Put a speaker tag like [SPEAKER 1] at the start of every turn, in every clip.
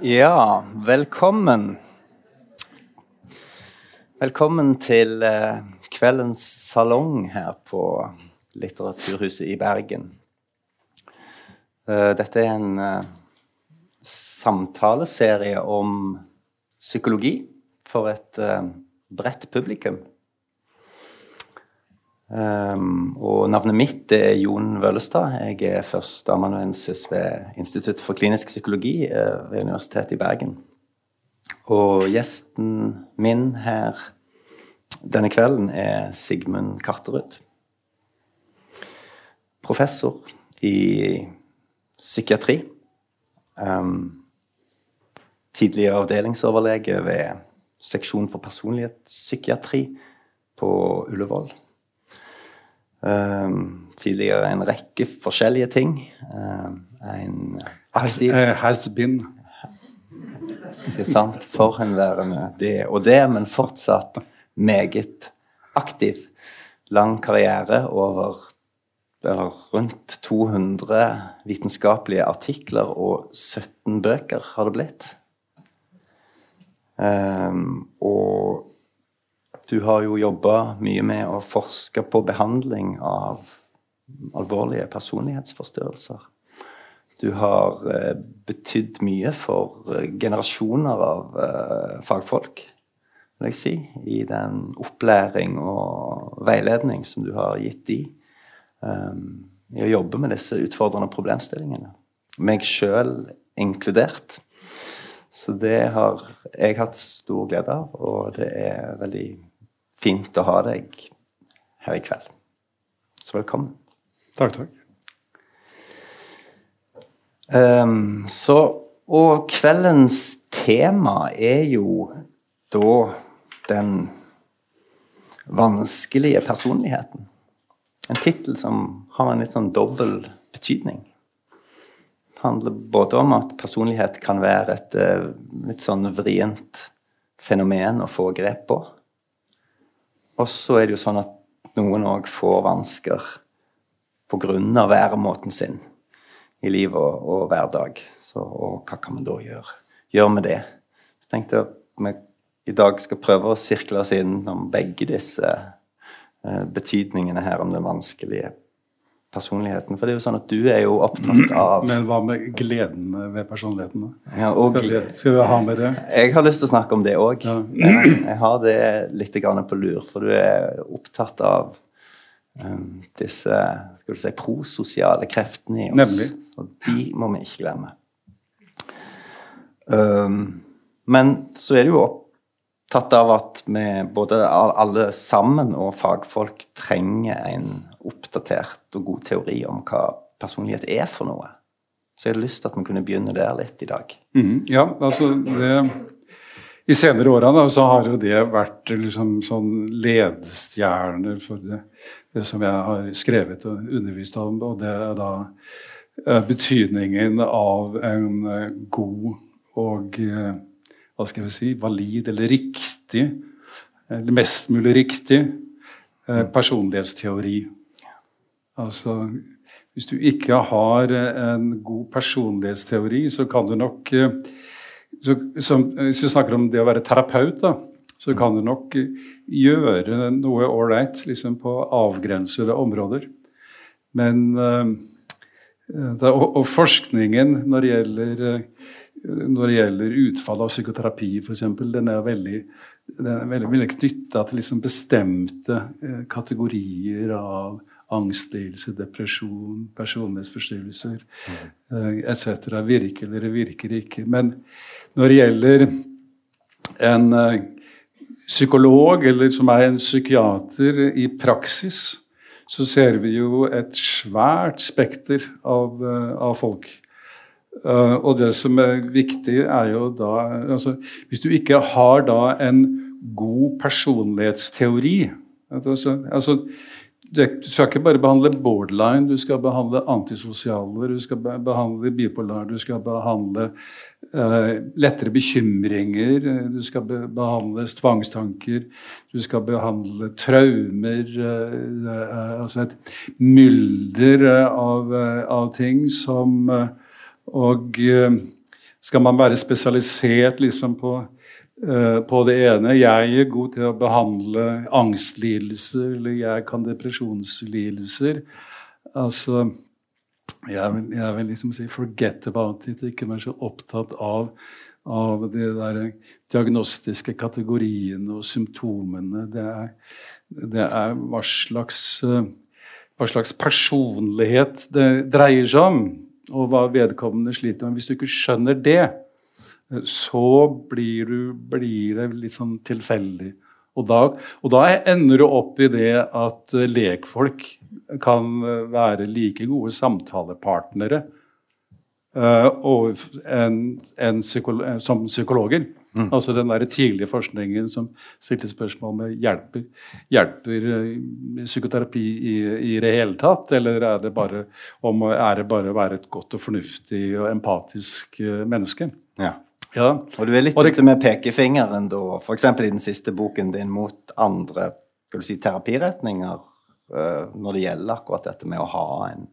[SPEAKER 1] Ja, velkommen. Velkommen til eh, kveldens salong her på Litteraturhuset i Bergen. Eh, dette er en eh, samtaleserie om psykologi for et bredt publikum. Um, og navnet mitt er Jon Vøllestad. Jeg er førsteamanuensis ved Institutt for klinisk psykologi uh, ved Universitetet i Bergen. Og gjesten min her denne kvelden er Sigmund Karterud. Professor i psykiatri. Um, tidligere avdelingsoverlege ved seksjon for personlighetspsykiatri på Ullevål. Um, tidligere en rekke forskjellige ting. Um, en aktiv
[SPEAKER 2] has, uh, has been.
[SPEAKER 1] Ikke sant? Forhenværende det og det, men fortsatt meget aktiv. Lang karriere over rundt 200 vitenskapelige artikler og 17 bøker har det blitt. Um, og du har jo jobba mye med å forske på behandling av alvorlige personlighetsforstyrrelser. Du har eh, betydd mye for eh, generasjoner av eh, fagfolk, vil jeg si, i den opplæring og veiledning som du har gitt de um, i å jobbe med disse utfordrende problemstillingene. Meg sjøl inkludert. Så det har jeg hatt stor glede av, og det er veldig fint å ha deg her i kveld. Så velkommen.
[SPEAKER 2] Takk, takk.
[SPEAKER 1] Um, så, og kveldens tema er jo da den vanskelige personligheten. En tittel som har en litt sånn dobbel betydning. Det handler både om at personlighet kan være et uh, litt sånn vrient fenomen å få grep på. Og så er det jo sånn at noen òg får vansker pga. væremåten sin i liv og, og hverdag. Så, og hva kan vi da gjøre, Gjør vi det? Så tenkte jeg at vi i dag skal prøve å sirkle oss inn om begge disse eh, betydningene her om den vanskelige personligheten. For det er jo sånn at du er jo opptatt av
[SPEAKER 2] Men hva med gleden ved personligheten?
[SPEAKER 1] Ja, og,
[SPEAKER 2] skal, vi, skal, vi, ha med det?
[SPEAKER 1] Jeg har lyst til å snakke om det òg. Ja. Jeg har det litt på lur, for du er opptatt av um, disse skal du si, prososiale kreftene i oss.
[SPEAKER 2] Nemlig.
[SPEAKER 1] Og de må vi ikke glemme. Um, men så er det jo opptatt av at vi både alle sammen og fagfolk trenger en oppdatert og god teori om hva personlighet er for noe. Så jeg hadde lyst til at vi kunne begynne der litt i dag.
[SPEAKER 2] Mm, ja, altså det, I senere så har jo det vært liksom sånn ledestjerner for det, det, som jeg har skrevet og undervist om. Og det er da eh, betydningen av en eh, god og eh, hva skal vi si, valid eller riktig, eller mest mulig riktig, personlighetsteori. Altså, hvis du ikke har eh, en god personlighetsteori, så kan du nok eh, så, som, Hvis vi snakker om det å være terapeut, da, så kan du nok eh, gjøre noe ålreit liksom på avgrensede områder. Men da, og, og, forskningen når det gjelder, når det gjelder utfall av psykoterapi, f.eks., den er veldig, den er veldig, veldig knytta til liksom bestemte kategorier av angstlidelse, depresjon, personlighetsforstyrrelser mm. etc. Virker eller virker ikke. Men når det gjelder en uh, psykolog, eller som er en psykiater i praksis, så ser vi jo et svært spekter av, uh, av folk. Uh, og det som er viktig, er jo da altså, Hvis du ikke har da en god personlighetsteori altså, altså du skal ikke bare behandle borderline, du skal behandle antisosiale, du skal behandle bipolar, du skal behandle uh, lettere bekymringer, du skal be behandle tvangstanker, du skal behandle traumer uh, Altså et mylder av, av, ting som Og skal man være spesialisert liksom på, på det ene? Jeg er god til å behandle angstlidelser, eller jeg kan depresjonslidelser. Altså jeg vil, jeg vil liksom si 'forget about it'. Ikke være så opptatt av, av de der diagnostiske kategoriene og symptomene. Det er, det er hva slags, hva slags personlighet det dreier seg om og hva vedkommende sliter med. Hvis du ikke skjønner det, så blir, du, blir det litt sånn tilfeldig. Og da, og da, ender du opp i det at lekfolk kan være like gode samtalepartnere uh, en, en psykolo som psykologer. Mm. Altså den der tidlige forskningen som stilte spørsmål med hjelper, hjelper eh, psykoterapi i, i, det hele tatt, eller er det, bare, om, er det bare å være et godt og fornuftig og empatisk menneske?
[SPEAKER 1] Ja. Ja. Og du er litt ute med pekefingeren da, f.eks. i den siste boken din mot andre skal du si, terapiretninger uh, når det gjelder akkurat dette med å ha en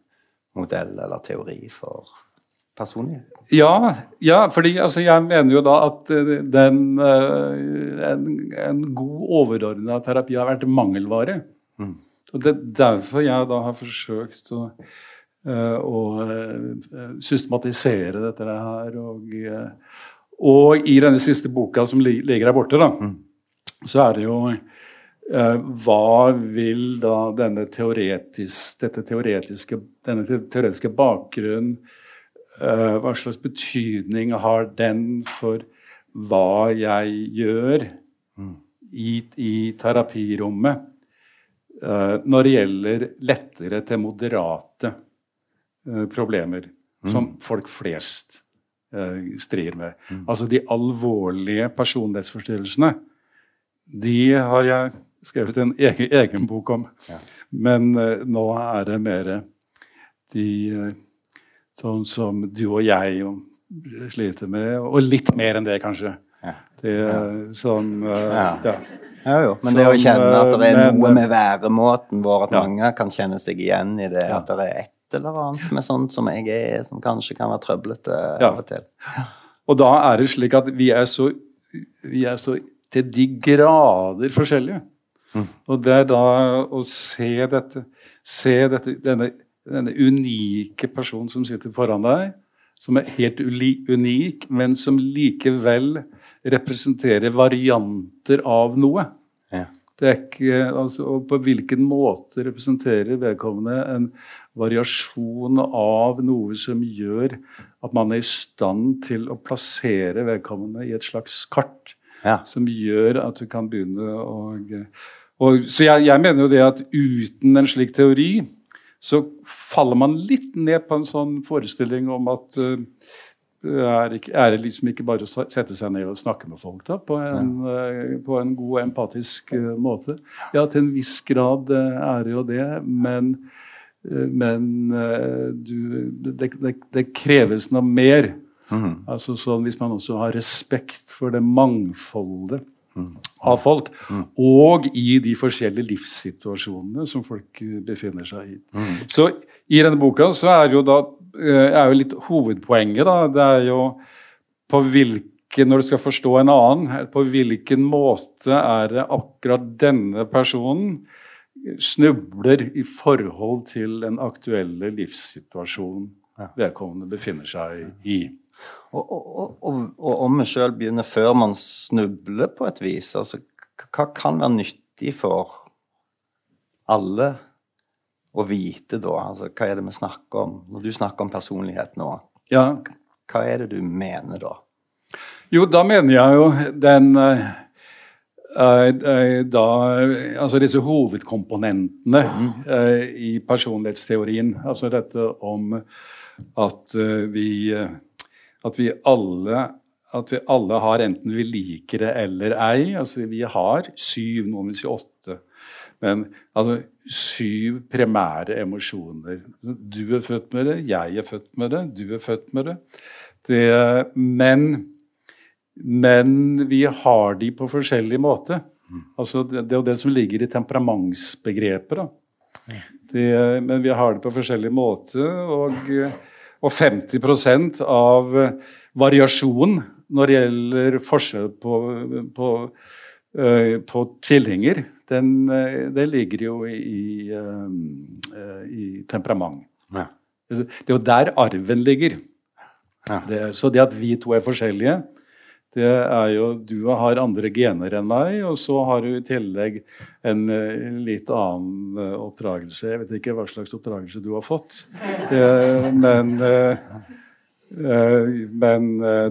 [SPEAKER 1] modell eller teori for personlighet?
[SPEAKER 2] Ja, ja fordi altså, jeg mener jo da at eh, den, eh, en, en god overordna terapi har vært mangelvare. Mm. Og Det er derfor jeg da har forsøkt å, eh, å systematisere dette her. Og, og, i denne siste boka som ligger her borte, da, mm. så er det jo hva vil da denne teoretisk, teoretiske, denne teoretiske bakgrunnen eh, hva slags betydning har den for hva jeg gjør mm. i, i, terapirommet eh, når det gjelder lettere til moderate uh, problemer mm. som folk flest strir med. Mm. Altså de alvorlige personlighetsforstyrrelsene, de har jeg skrevet en egen, egen bok om. Ja. Men nå er det mer de Sånn som du og jeg sliter med. Og litt mer enn det, kanskje. Ja. Det er sånn uh, ja.
[SPEAKER 1] ja. Ja, jo. Men som, det å kjenne at det er noe med væremåten vår, at ja. mange kan kjenne seg igjen i det. Ja. At det er et eller annet med sånt som jeg er, som kanskje kan være trøblete av og til.
[SPEAKER 2] Og da er det slik at vi er så, vi er så til de grader forskjellige. Mm. Og det er da å se dette, se dette, denne denne unike personen som sitter foran deg, som er helt unik, men som likevel representerer varianter av noe. Ja. Det er ikke, altså, og på hvilken måte representerer vedkommende en variasjon av noe som gjør at man er i stand til å plassere vedkommende i et slags kart. Ja. Som gjør at du kan begynne å og, Så jeg, jeg mener jo det at uten en slik teori så faller man litt ned på en sånn forestilling om at uh, er, ikke, er, det liksom ikke bare å sette seg ned og snakke med folk da, på en, uh, på en god, empatisk uh, måte? Ja, til en viss grad er det jo det, men, men du, det, det, det, kreves noe mer. Mm. Altså sånn Hvis man også har respekt for det mangfoldet av folk. Mm. Og i de forskjellige livssituasjonene som folk eh, befinner seg i. Mm. Så i denne boka så er jo da eh, er jo litt hovedpoenget da, det er jo på hvilken når du skal forstå en annen, på hvilken måte er det akkurat denne personen snubler i forhold til den aktuelle livssituasjonen vedkommende befinner seg i.
[SPEAKER 1] Og, og, og, og om vi sjøl begynner før man snubler på et vis, altså hva kan være nyttig for alle å vite da? Altså, hva er det vi snakker om når du snakker om personlighet nå? Ja. Hva er det du mener da?
[SPEAKER 2] Jo, da mener jeg jo den uh, da, altså disse hovedkomponentene uh, i personlighetsteorien. Altså dette om at vi at vi alle, at vi alle har enten vi liker det eller ei. Altså vi har syv, noen vil si åtte. Men altså, syv primære emosjoner. Du er født med det, jeg er født med det, du er født med det. det men, men vi har de på forskjellig måte. Altså, det, det er jo det som ligger i temperamentsbegrepet. da. Det, men vi har det på forskjellig måte. og og 50% av variasjon når det gjelder forskjell på, på, på tvillinger, den, uh, det ligger jo i, i temperament. Ja. Det er jo der arven ligger. Ja. Det, så det at vi to er forskjellige, det er jo Du har andre gener enn meg, og så har du i tillegg en, litt annen oppdragelse. Jeg vet ikke hva slags oppdragelse du har fått, det, men men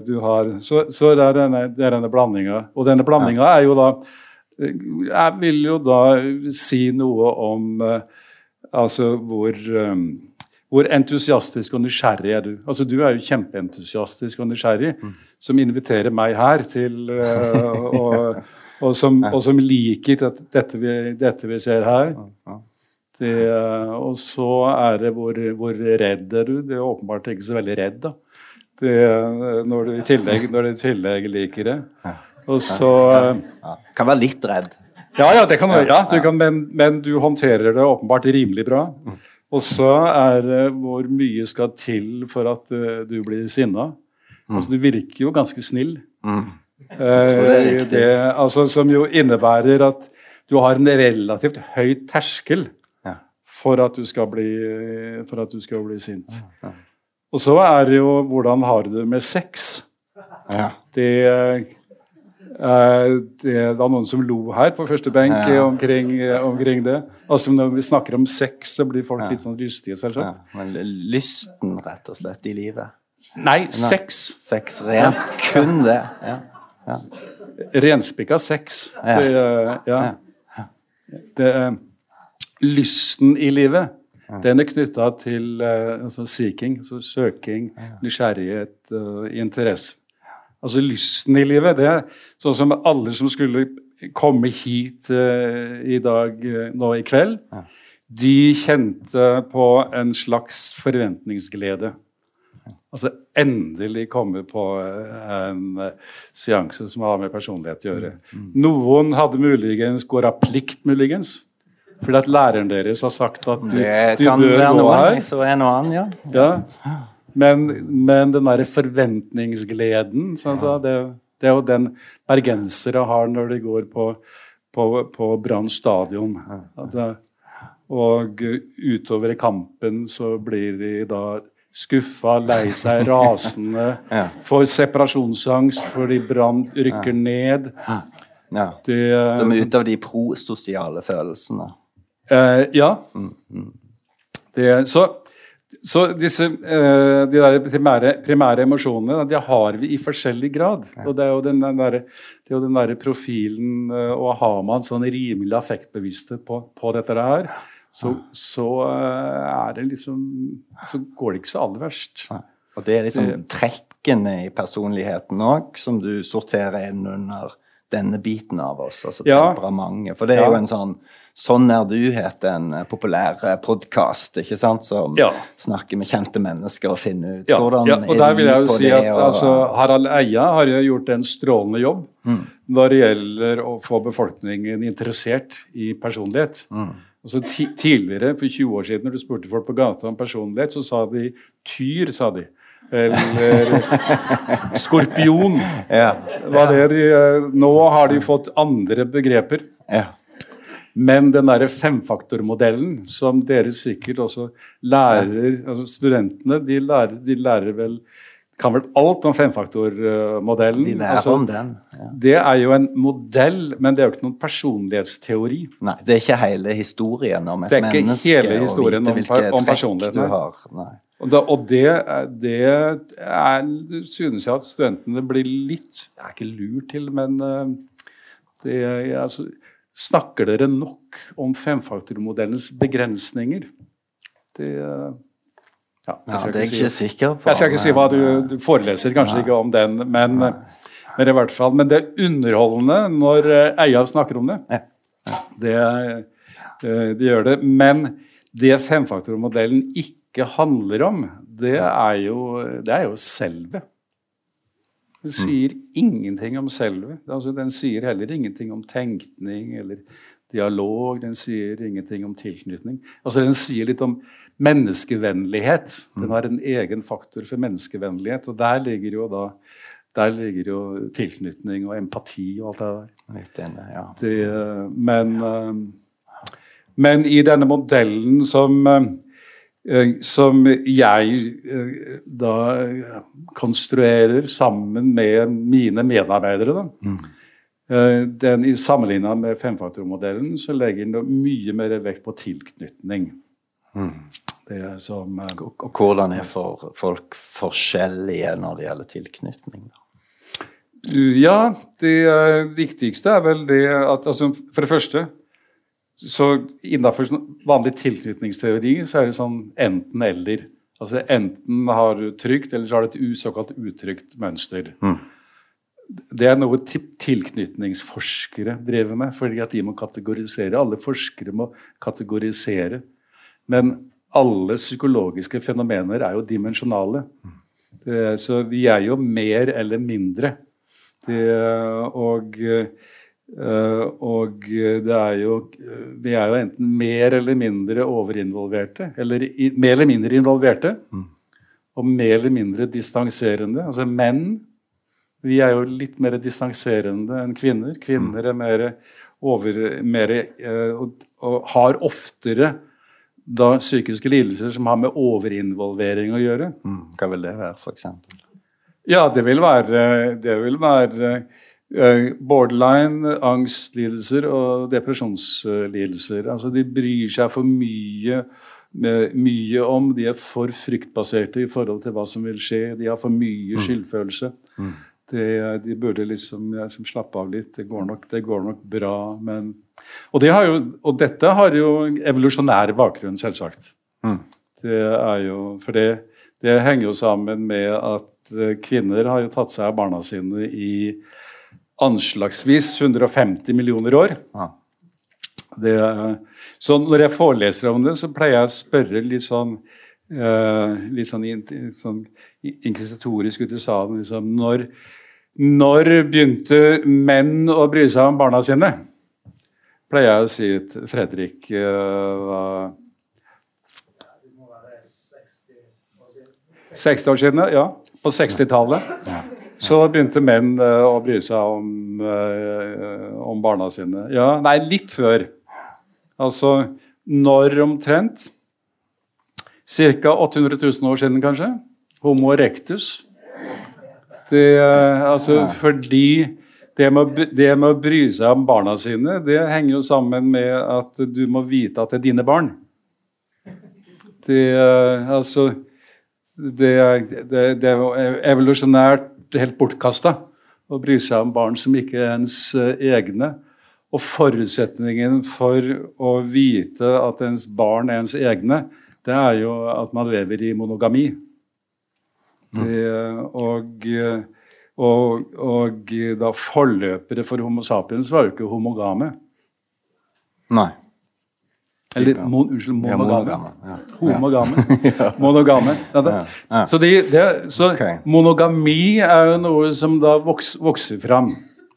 [SPEAKER 2] du har Så, så det er denne, det denne blandinga. Og denne blandinga er jo da Jeg vil jo da si noe om altså hvor hvor entusiastisk og nysgjerrig er du? Altså, Du er jo kjempeentusiastisk og nysgjerrig, mm. som inviterer meg her til uh, og, og, som, og, som, liker dette vi, dette vi ser her. Det, og så er det hvor, hvor, redd er du? Det er åpenbart ikke så veldig redd, da. Det, når, du i tillegg, når du i tillegg liker det. Og så
[SPEAKER 1] Kan være litt redd.
[SPEAKER 2] Ja, ja, det kan, ja du kan, men, men, du håndterer det åpenbart rimelig bra. Og så er det hvor mye skal til for at uh, du blir sinna. Mm. Altså, du virker jo ganske snill. Mm.
[SPEAKER 1] Det,
[SPEAKER 2] altså, som jo innebærer at du har en relativt høy terskel for, at du skal bli, for at du skal bli sint. Og så er det jo hvordan har du det med sex?
[SPEAKER 1] Ja.
[SPEAKER 2] Det Eh, det var noen som lo her på første benk ja. omkring, omkring, det. Altså Når vi snakker om sex, så blir folk ja. litt sånn lystige, selvsagt.
[SPEAKER 1] Ja. Men lysten, rett og slett, i livet?
[SPEAKER 2] Nei, sex.
[SPEAKER 1] Sex, Rent. Kun det. Ja. ja.
[SPEAKER 2] Renspikka sex. Det, ja. Det, lysten i livet, den er knytta til uh, altså seeking, altså søking, nysgjerrighet, uh, interesse. Altså lysten i livet. Det er sånn som alle som skulle komme hit uh, i dag uh, nå i kveld, de kjente på en slags forventningsglede. Altså endelig komme på en seanse som har med personlighet å gjøre. Mm. mm. Noen hadde muligens gått av plikt, muligens. Fordi at læreren deres har sagt at du,
[SPEAKER 1] du bør gå her. Så er noe annet,
[SPEAKER 2] ja. ja. Men, men den derre forventningsgleden sånn ja. det, det, er jo den bergensere har når de går på, på, på Brann stadion. Og utover i kampen så blir de da skuffa, lei seg, rasende. ja. Får separasjonsangst fordi Brann rykker ja. ned.
[SPEAKER 1] Ja. De, de er ute av de prososiale følelsene.
[SPEAKER 2] Eh, ja. Mm, mm. Det, så så disse, uh, de der primære, primære, emosjonene de har vi i forskjellig grad. Og det er jo den, den, der, det er jo den der profilen uh, Og har man sånn rimelig affektbevissthet på, på dette her, så, så, uh, er det liksom Så går det ikke så aller verst.
[SPEAKER 1] Og det er liksom trekkene i personligheten òg som du sorterer inn under denne biten av oss, altså ja. temperamentet. For det er jo en sånn Sånn er du heter en eh, populær eh, podkast som ja. snakker med kjente mennesker og finner ut
[SPEAKER 2] ja.
[SPEAKER 1] hvordan
[SPEAKER 2] ja, og der vil jeg jo si at og... altså, Harald Eia har jo gjort en strålende jobb mm. når det gjelder å få befolkningen interessert i personlighet. Mm. Altså, tidligere, for 20 år siden, når du spurte folk på gata om personlighet, så sa de tyr, sa de. Eller skorpion. Ja. De, eh, nå har de fått andre begreper.
[SPEAKER 1] Ja.
[SPEAKER 2] Men den derre femfaktormodellen som dere sikkert også lærer altså Studentene de lærer, de lærer vel kan vel alt om femfaktormodellen.
[SPEAKER 1] De lærer altså, om den.
[SPEAKER 2] Ja. Det er jo en modell, men det er jo ikke noen personlighetsteori.
[SPEAKER 1] Nei, Det er ikke hele historien om et menneske.
[SPEAKER 2] Det ikke hele historien om, om personlighet.
[SPEAKER 1] Du har. Nei.
[SPEAKER 2] Og, da, og det, det er, synes jeg at studentene blir litt Jeg er ikke lurt til, men det det, altså, Snakker dere nok om femfaktormodellens begrensninger? Det
[SPEAKER 1] ja, ja, det er jeg ikke si. sikker på.
[SPEAKER 2] Jeg skal ikke si hva du, du foreleser kanskje Nei. ikke om den, men, men, i hvert fall, men det er underholdende når eh, Eia snakker om det. Det, eh, det gjør det. Men det femfaktormodellen ikke handler om, det er jo, det er jo selve. Den sier ingenting om selve. Altså, den sier heller ingenting om tenkning eller dialog. Den sier ingenting om tilknytning. Altså, den sier litt om menneskevennlighet. Den har en egen faktor for menneskevennlighet, og der ligger jo da der ligger jo tilknytning og empati og alt det der.
[SPEAKER 1] Litt inne, ja.
[SPEAKER 2] Det, men, eh, men i denne modellen som, eh, som jeg eh, da konstruerer sammen med mine medarbeidere, da.
[SPEAKER 1] Mm.
[SPEAKER 2] Den, I Sammenligna med femfaktormodellen så legger den mye mer vekt på tilknytning.
[SPEAKER 1] Mm.
[SPEAKER 2] Det som
[SPEAKER 1] Og og hvordan er for folk forskjellige når det gjelder tilknytning? da?
[SPEAKER 2] Ja, det eh, viktigste er vel det at altså, For det første så Innenfor sånn vanlig tilknytningsteori så er det sånn enten-eller. Altså Enten har du trygt, eller så har du et såkalt utrygt mønster.
[SPEAKER 1] Mm.
[SPEAKER 2] Det er noe tilknytningsforskere driver med, fordi at de må kategorisere. Alle forskere må kategorisere. Men alle psykologiske fenomener er jo dimensjonale. Så vi er jo mer eller mindre. Det, og, og det er jo Vi er jo enten mer eller mindre overinvolverte, eller i, mer eller mindre involverte, og mer eller mindre distanserende. Altså menn vi er jo litt mer distanserende enn kvinner. Kvinner er mer over mer, eh, og, og har oftere da psykiske lidelser som har med overinvolvering å gjøre.
[SPEAKER 1] Mm. Hva vil det være, f.eks.?
[SPEAKER 2] Ja, det vil være, det vil være eh, borderline, angstlidelser og depresjonslidelser. Altså, de bryr seg for mye, mye om, de er for fryktbaserte i forhold til hva som vil skje. De har for mye skyldfølelse. Det, de burde liksom, liksom slappe av litt. Det går nok, det går nok bra, men og, det har jo, og dette har jo evolusjonær bakgrunn, selvsagt.
[SPEAKER 1] Mm.
[SPEAKER 2] Det er jo, for det, det henger jo sammen med at eh, kvinner har jo tatt seg av barna sine i anslagsvis 150 millioner år.
[SPEAKER 1] Ja.
[SPEAKER 2] Det, så når jeg foreleser om det, så pleier jeg å spørre litt sånn Uh, litt sånn, sånn inkvisitorisk ut i salen liksom, når, når begynte menn å bry seg om barna sine? Pleier jeg å si til Fredrik eh, hva- 60 år siden, ja. På 60-tallet. Så begynte menn eh, å bry seg om, eh, om barna sine. Ja, nei, litt før. Altså når omtrent? Ca. 800 000 år siden, kanskje. Homo erectus. Det, eh, altså, fordi det med, det med å bry seg om barna sine, det henger jo sammen med at du må vite at det er dine barn. Det, altså, det, er- det, det er helt bortkasta å bry seg om barn som ikke er ens eh, egne. Og forutsetningen for å vite at ens barn er ens egne, det er jo at man lever i monogami. Det, og, og, og da forløpere for Homo sapiens var jo ikke homogame.
[SPEAKER 1] Nei.
[SPEAKER 2] Eller mon, unnskyld,
[SPEAKER 1] Ja,
[SPEAKER 2] monogame.
[SPEAKER 1] ja.
[SPEAKER 2] Monogame. Ja,
[SPEAKER 1] monogame.
[SPEAKER 2] Så, de, de, så
[SPEAKER 1] okay.
[SPEAKER 2] monogami er jo noe som da voks, vokser fram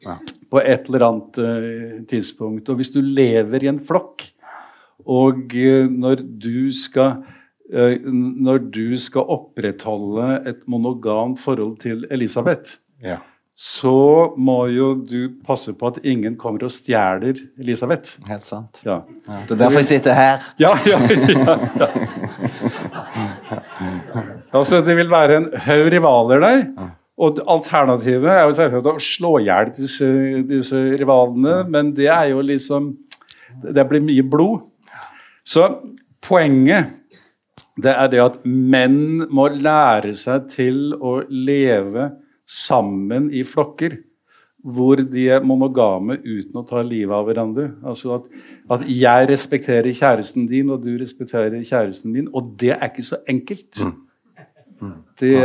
[SPEAKER 1] Ja.
[SPEAKER 2] på et eller annet uh, tidspunkt. Og hvis du lever i en flokk, og uh, når du skal uh, når du skal opprettholde et monogamt forhold til Elisabeth,
[SPEAKER 1] Ja.
[SPEAKER 2] Så må jo du passe på at ingen kommer og stjeler Elisabeth.
[SPEAKER 1] Helt sant.
[SPEAKER 2] Ja.
[SPEAKER 1] Ja. Det er derfor jeg sitter her.
[SPEAKER 2] Ja, ja, ja, ja. Altså, det vil være en haug rivaler der. Og alternativet er jo selvfølgelig å slå i hjel disse, disse rivalene, men det er jo liksom Det blir mye blod. Så poenget det er det at menn må lære seg til å leve sammen i flokker hvor de er monogame uten å ta livet av hverandre. Altså at, at jeg respekterer kjæresten din, og du respekterer kjæresten min. Og det er ikke så enkelt. Det,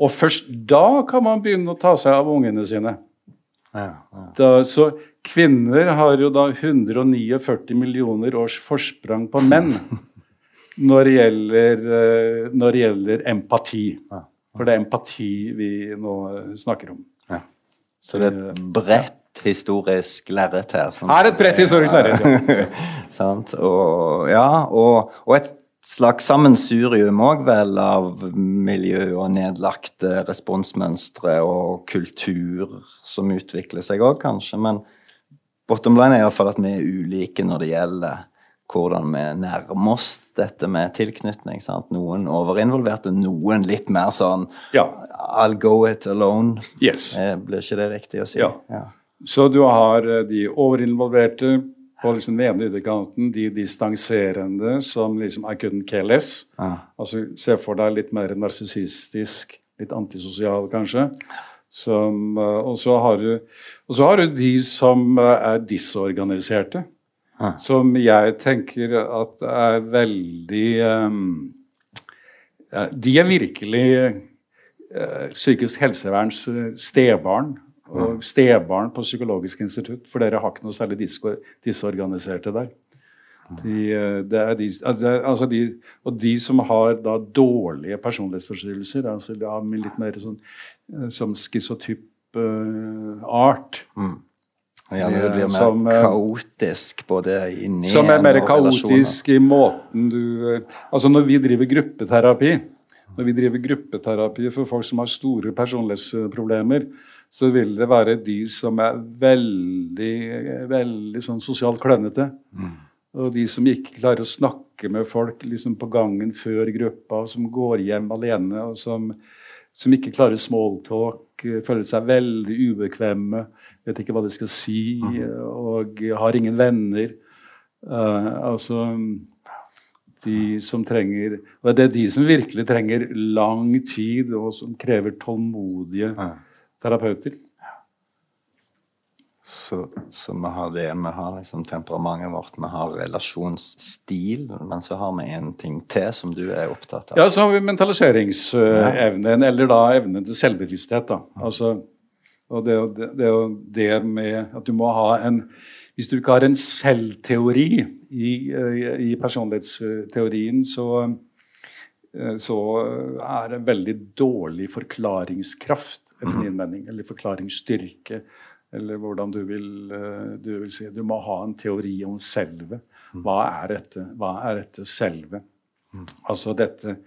[SPEAKER 2] og først da kan man begynne å ta seg av ungene sine.
[SPEAKER 1] Ja, ja.
[SPEAKER 2] Da, så kvinner har jo da 149 millioner års forsprang på menn når det gjelder, eh, når det gjelder empati.
[SPEAKER 1] Ja.
[SPEAKER 2] For det er empati vi nå snakker om.
[SPEAKER 1] Så det er et bredt historisk lerret her. Sånn.
[SPEAKER 2] Her er et bredt historisk lerret, ja.
[SPEAKER 1] Sant? Og, ja, og, og et slags sammensurium òg, vel, av miljø og nedlagte responsmønstre og kultur som utvikler seg òg, kanskje. Men bottom line er iallfall at vi er ulike når det gjelder hvordan vi nærmer oss dette med tilknytning. Sant? Noen overinvolverte, noen litt mer sånn
[SPEAKER 2] Ja.
[SPEAKER 1] I'll go it alone.
[SPEAKER 2] Yes.
[SPEAKER 1] Eh, Blir ikke det riktig å si?
[SPEAKER 2] Ja. Så du har eh, de overinvolverte på liksom den ene ytterkanten, de distanserende som liksom I couldn't care less.
[SPEAKER 1] Ja.
[SPEAKER 2] Altså Se for deg litt mer narsissistisk, litt antisosial kanskje. Som, eh, og, så har du, og så har du de som er disorganiserte.
[SPEAKER 1] Ja.
[SPEAKER 2] Som jeg tenker at er veldig um, De er virkelig uh, psykisk helseverns eh, stebarn. Og stebarn på Psykologisk institutt, for dere har ikke noe særlig disorganiserte der. De, eh, det er de, altså, altså de, og de som har da dårlige personlighetsforstyrrelser, altså de har litt mer sånn som schizotyp uh, art,
[SPEAKER 1] Gjerne det blir mer
[SPEAKER 2] Som, eh,
[SPEAKER 1] kaotisk både inni
[SPEAKER 2] som er mer kaotisk i måten du eh, Altså når vi driver gruppeterapi, når vi driver gruppeterapi for folk som har store personlighetsproblemer, så vil det være de som er veldig, veldig sånn sosialt klønete. Og de som ikke klarer å snakke med folk liksom på gangen før gruppa, og som går hjem alene, og som, som ikke klarer smalltalk, eh, føler seg veldig ubekvemme, vet ikke hva de skal si, og har ingen venner. Uh, altså de som trenger Og det er de som virkelig trenger lang tid, og som krever tålmodige terapeuter.
[SPEAKER 1] Så, så vi har det. Vi har liksom temperamentet vårt, vi har relasjonsstil, men så har vi en ting til som du er opptatt av.
[SPEAKER 2] Ja, så har vi mentaliseringsevnen, eller da evnen til selvbevissthet. da. Altså, og det, det, det det med at du må ha en Hvis du ikke har en selvteori i, i personlighetsteorien, så, så er det veldig dårlig forklaringskraft, etter min mening. Eller forklaringsstyrke, eller hvordan du vil, eh, du vil si. Du må ha en teori om selve. Hva er dette, Hva er dette selve? Altså dette,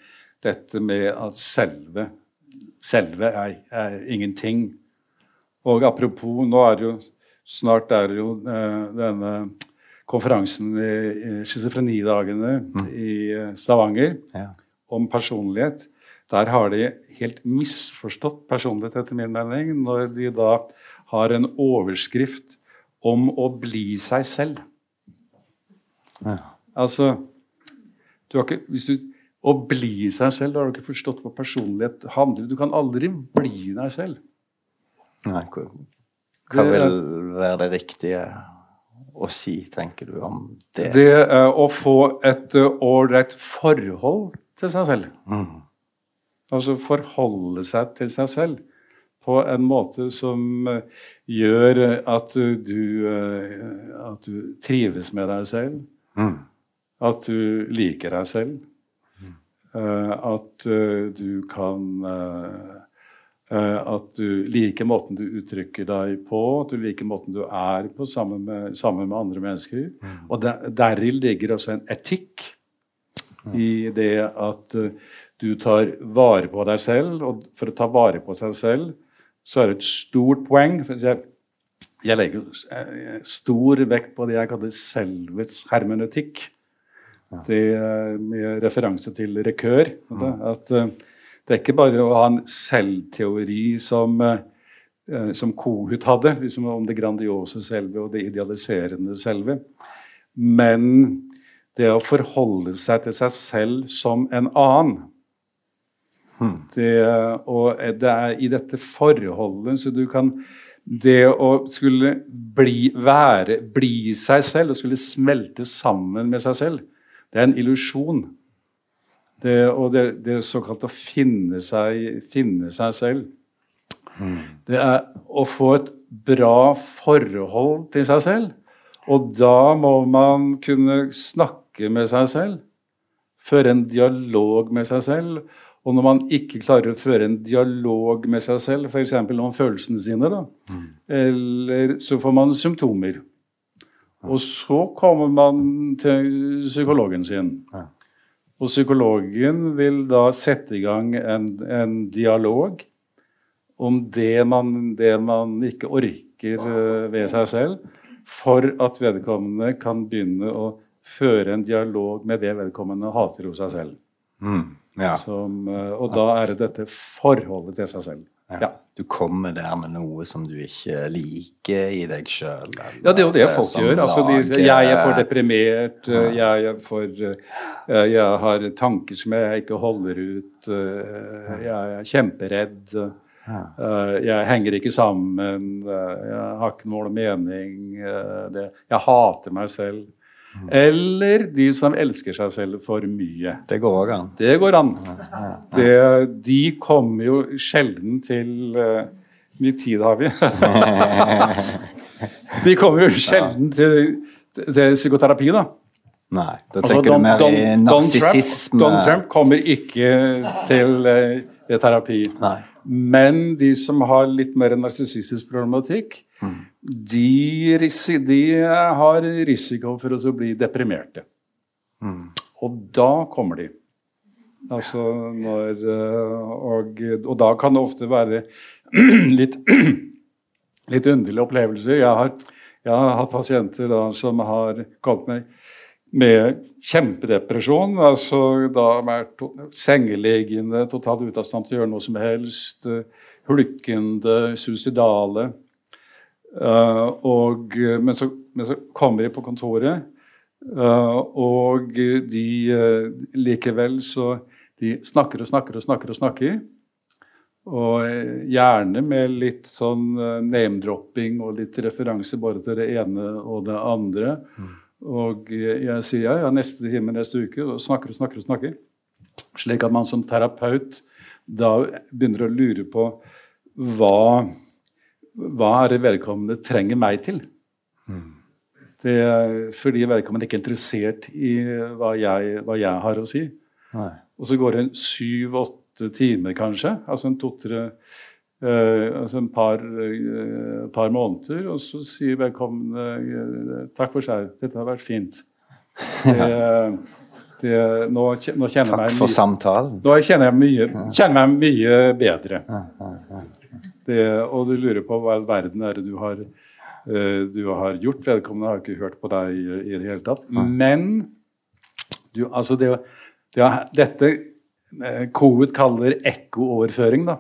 [SPEAKER 2] dette med at selve Selve er, er ingenting. Og apropos, nå er det jo snart er det jo eh, denne konferansen i, schizofrenidagene i eh, Stavanger
[SPEAKER 1] Ja.
[SPEAKER 2] om personlighet. Der har de helt misforstått personlighet, etter min mening, når de da har en overskrift om å bli seg selv.
[SPEAKER 1] Ja.
[SPEAKER 2] Altså du har ikke, hvis du, Å bli seg selv, da har du ikke forstått hva personlighet handler. Du kan aldri bli deg selv.
[SPEAKER 1] Nei, hva, hva
[SPEAKER 2] Det-
[SPEAKER 1] vil være det riktige å si, tenker du, om det?
[SPEAKER 2] Det er å få et ålreit uh, forhold til seg selv. Altså forholde seg til seg selv på en måte som eh, gjør at du, eh, at du trives med deg selv. At du liker deg selv. Mm. at eh, du kan At du liker måten du uttrykker deg på, at du liker måten du er på sammen med, sammen med andre mennesker. Og der, ligger også en etikk i det at du tar vare på deg selv. Og for å ta vare på seg selv, så er det et stort poeng. Jeg, jeg legger eh, stor vekt på det jeg kaller selvets hermeneutikk. Det med referanse til Rekør. At eh, det er ikke bare å ha en selvteori som, eh, som Kohut hadde, liksom om det grandiose selve og det idealiserende selve. Men det å forholde seg til seg selv som en annen. Det, og det er i dette forholdet så du kan Det å skulle bli, være, bli seg selv og skulle smelte sammen med seg selv, det er en illusjon. Det, og det, det såkalt å finne seg, finne seg selv. Det er å få et bra forhold til seg selv. Og da må man kunne snakke med seg selv. Føre en dialog med seg selv. Og når man ikke klarer å føre en dialog med seg selv, f.eks. om følelsene sine, da, mm. eller så får man symptomer. Og så kommer man til psykologen sin. Ja. Og psykologen vil da sette i gang en, en dialog om det man, det man, ikke orker eh, ved seg selv, for at vedkommende kan begynne å føre en dialog med det vedkommende hater hos seg selv. Mm, ja. Som, eh, og da er det dette forholdet til seg selv.
[SPEAKER 1] Ja. ja. Du kommer der med noe som du ikke liker i deg sjøl?
[SPEAKER 2] Ja, det er jo det folk gjør. Altså, de, jeg er for deprimert, ja. jeg er for Jeg har tanker som jeg ikke holder ut, jeg er kjemperedd. Jeg henger ikke sammen, jeg har ikke mål og mening. Jeg hater meg selv. Eller de som elsker seg selv for mye.
[SPEAKER 1] Det går òg an.
[SPEAKER 2] Det går an. Det, de kommer jo sjelden til uh, mye tid har vi? de kommer jo sjelden til, til psykoterapi, da.
[SPEAKER 1] Nei, da altså, tenker altså, du mer i narsissisme.
[SPEAKER 2] Don, Don Trump kommer ikke til uh, terapi. Nei. Men de som har litt mer narsissistisk problematikk, mm. De, de, har risiko for å bli deprimerte. Mm. Og da kommer de. Altså når og, og, da kan det ofte være litt, litt underlige opplevelser. Jeg har, jeg har hatt pasienter da, som har kommet med med kjempedepresjon. altså Da vært to sengeliggende, totalt ute av stand til å gjøre noe som helst. Hulkende, suicidale. Uh, og, men, så, men, så, kommer de på kontoret, uh, og de likevel så De snakker og snakker og snakker og snakker. Og gjerne med litt sånn name-dropping og litt referanse bare til det ene og det andre. Mm. Og jeg sier ja, ja, neste time neste uke, og snakker og snakker og snakker. Slik at man som terapeut da begynner å lure på hva, hva er det vedkommende trenger meg til. Mm. Det er fordi vedkommende ikke er interessert i hva jeg, hva jeg har å si. Nei. Og så går det syv-åtte timer, kanskje. Altså en to-tre Uh, altså en par, uh, par, måneder, og så sier vedkommende uh, takk for seg, dette har vært fint. Det, det, nå, nå kjenner
[SPEAKER 1] takk for mye, samtalen.
[SPEAKER 2] Nå kjenner jeg mye, kjenner meg mye bedre. Det, og du lurer på hva i verden er det du har, du har gjort. Vedkommende har ikke hørt på deg i, det hele tatt. Men du, altså det, det, dette Covid kaller ekko-overføring, da.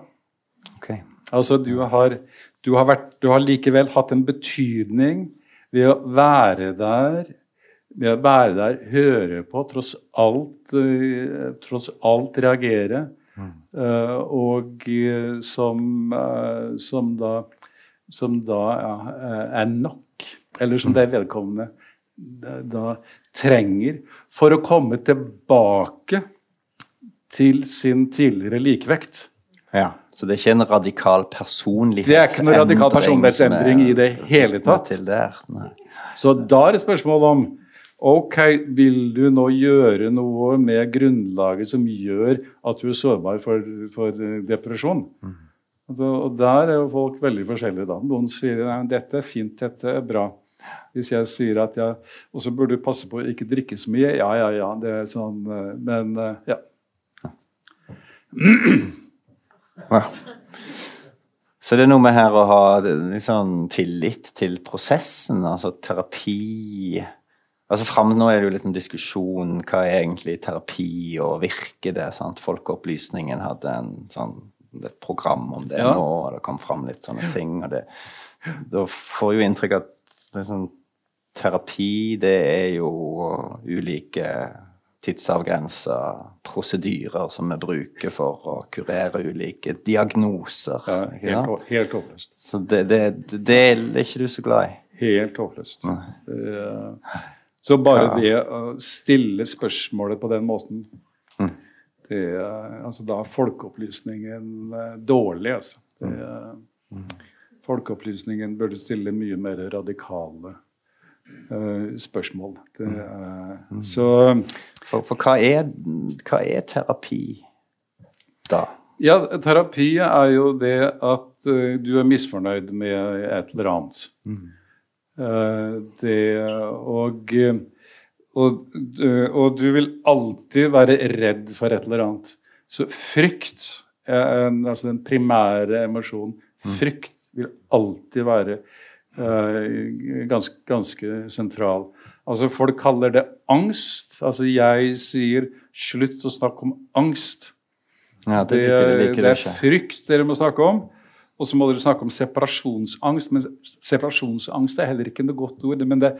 [SPEAKER 1] Okay.
[SPEAKER 2] Altså, du har, du, har vært, du har, likevel hatt en betydning ved å være der, ved å være der, høre på, tross alt, uh, tross alt reagere. Mm. Og uh, som, som, da, som da ja, er nok. Eller som det vedkommende da trenger for å komme tilbake til sin tidligere likevekt.
[SPEAKER 1] Ja. Så det er ikke en radikal personlighetsendring?
[SPEAKER 2] Det er ikke noen radikal personlighetsendring i det hele tatt. Så da er det spørsmål om Ok, vil du nå gjøre noe med grunnlaget som gjør at du er sårbar for, for depresjon? Mm. Og der er jo folk veldig forskjellige. da. Noen sier at dette er fint, dette er bra. Hvis jeg sier at jeg Og så burde du passe på å ikke drikke så mye. Ja, ja, ja. det er sånn, eh, Men eh, ja.
[SPEAKER 1] Ja. Så det er noe med her å ha litt sånn tillit til prosessen, altså terapi Altså frem Nå er det jo litt en diskusjon hva er egentlig terapi, og virker det? sant? Folkeopplysningen hadde en, sånn, et program om det ja. nå, og det kom fram litt sånne ting. og det, Da får jo inntrykk at liksom, terapi, det er jo ulike tidsavgrensa prosedyrer som vi bruker for å kurere ulike diagnoser.
[SPEAKER 2] Ja, helt, helt håpløst.
[SPEAKER 1] Så det, det, det, er ikke du så glad i?
[SPEAKER 2] Helt håpløst. Så bare ja. det å stille spørsmålet på den måten mm. det, altså, Da er folkeopplysningen eh, dårlig, altså. Det, mm. mm. Folkeopplysningen burde stille mye mer radikale uh, spørsmål. Det, uh, så
[SPEAKER 1] for, for hva, er, hva, er, terapi? da?
[SPEAKER 2] Ja, terapi er jo det at uh, du er misfornøyd med et eller annet. Mm. Uh, det og, og, og, du vil alltid være redd for et eller annet. Så frykt, altså den primære emosjonen, mm. frykt vil alltid være uh, ganske, ganske sentral. Altså Folk kaller det angst. Altså Jeg sier 'slutt å snakke om angst'.
[SPEAKER 1] Ja, det, det,
[SPEAKER 2] det, er frykt dere må snakke om. Og så må dere snakke om separasjonsangst. Men separasjonsangst er heller ikke noe godt ord. Men det,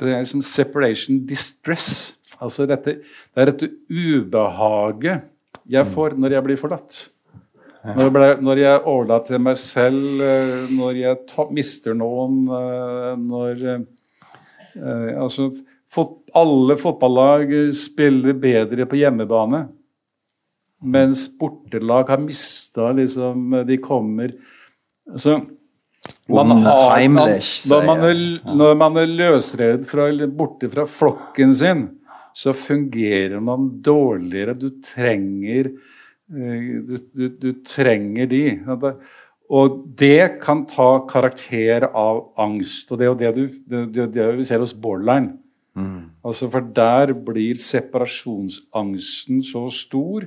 [SPEAKER 2] det er liksom separation distress. Altså dette, det er dette ubehaget jeg får når jeg blir forlatt. Når jeg, ble, når jeg overlater til meg selv, eh, når jeg ta, mister noen, eh, når eh, Altså, fot, alle fotballag spiller bedre på hjemmebane. Mens bortelag har mista liksom De kommer Altså man har, man, når, man er, når man er løsrevet fra, borte fra flokken sin, så fungerer man dårligere. Du trenger, eh, du, du, du trenger de. Og det kan ta karakter av angst. Og det er jo det, du, det, det vi ser hos borderline. Mm. Altså For der blir separasjonsangsten så stor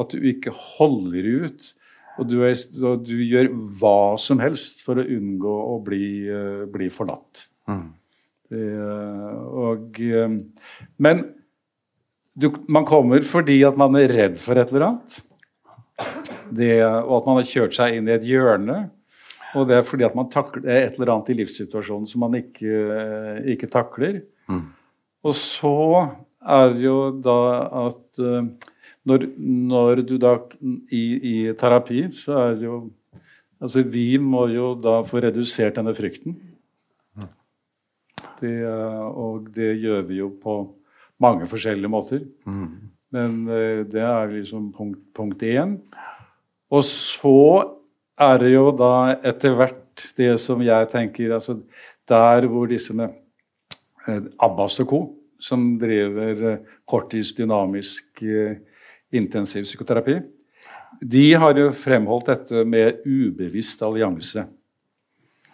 [SPEAKER 2] at du ikke holder ut. Og du, er, du gjør hva som helst for å unngå å bli, uh, bli forlatt. Mm. Det, og, uh, men du, man kommer fordi at man er redd for et eller annet. Det, og at man har kjørt seg inn i et hjørne. Og det er fordi at man takler et eller annet i livssituasjonen som man ikke, ikke takler. Mm. Og så er det jo da at når, når, du da i, i, terapi, så er det jo Altså, vi må jo da få redusert denne frykten. Det, og det gjør vi jo på mange forskjellige måter. Mm. Men uh, det er liksom punkt, punkt én. Og så er det jo da etter hvert det som jeg tenker altså Der hvor disse med uh, Abbas og co., som driver korttidsdynamisk uh, intensiv psykoterapi, de har jo fremholdt dette med ubevisst allianse.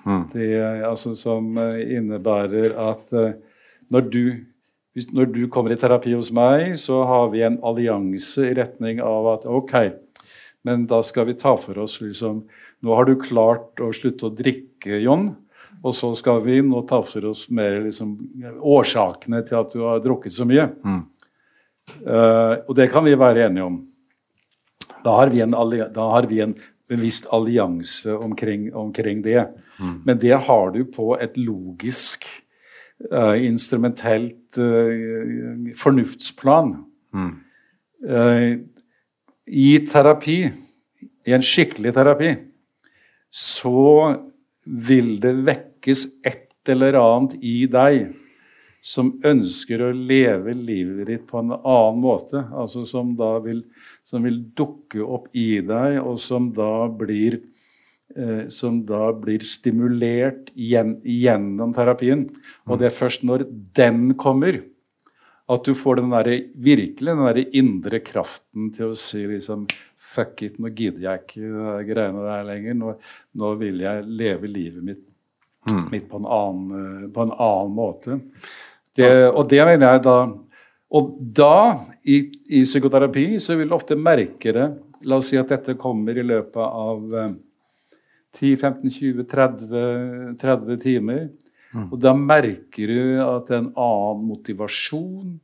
[SPEAKER 2] Mm. Det, altså, som innebærer at uh, når, du, når du kommer i terapi hos meg, så har vi en allianse i retning av at ok, men da skal vi ta for oss liksom Nå har du klart å slutte å drikke, John. Og så skal vi nå ta for oss mer liksom, årsakene til at du har drukket så mye. Mm. Uh, og det kan vi være enige om. Da har vi en, har vi en bevisst allianse omkring, omkring det. Mm. Men det har du på et logisk, uh, instrumentelt uh, fornuftsplan. Mm. I terapi, i en skikkelig terapi, så vil det vekkes et eller annet i deg som ønsker å leve livet ditt på en annen måte. Altså som da vil, som vil dukke opp i deg, og som da blir, eh, som da blir stimulert gjen, gjennom terapien. Og det er først når den kommer, at du får den der, virkelig den der indre kraften til å si liksom Fuck it, nå gidder jeg ikke de greiene der lenger. Nå, nå vil jeg leve livet mitt, mm. mitt på, en annen, på en annen måte. Det, og det mener jeg da Og da, i, i, psykoterapi, så vil du ofte merke det La oss si at dette kommer i løpet av 10-15-20-30 timer. Mm. Og da merker du at det er en annen motivasjon.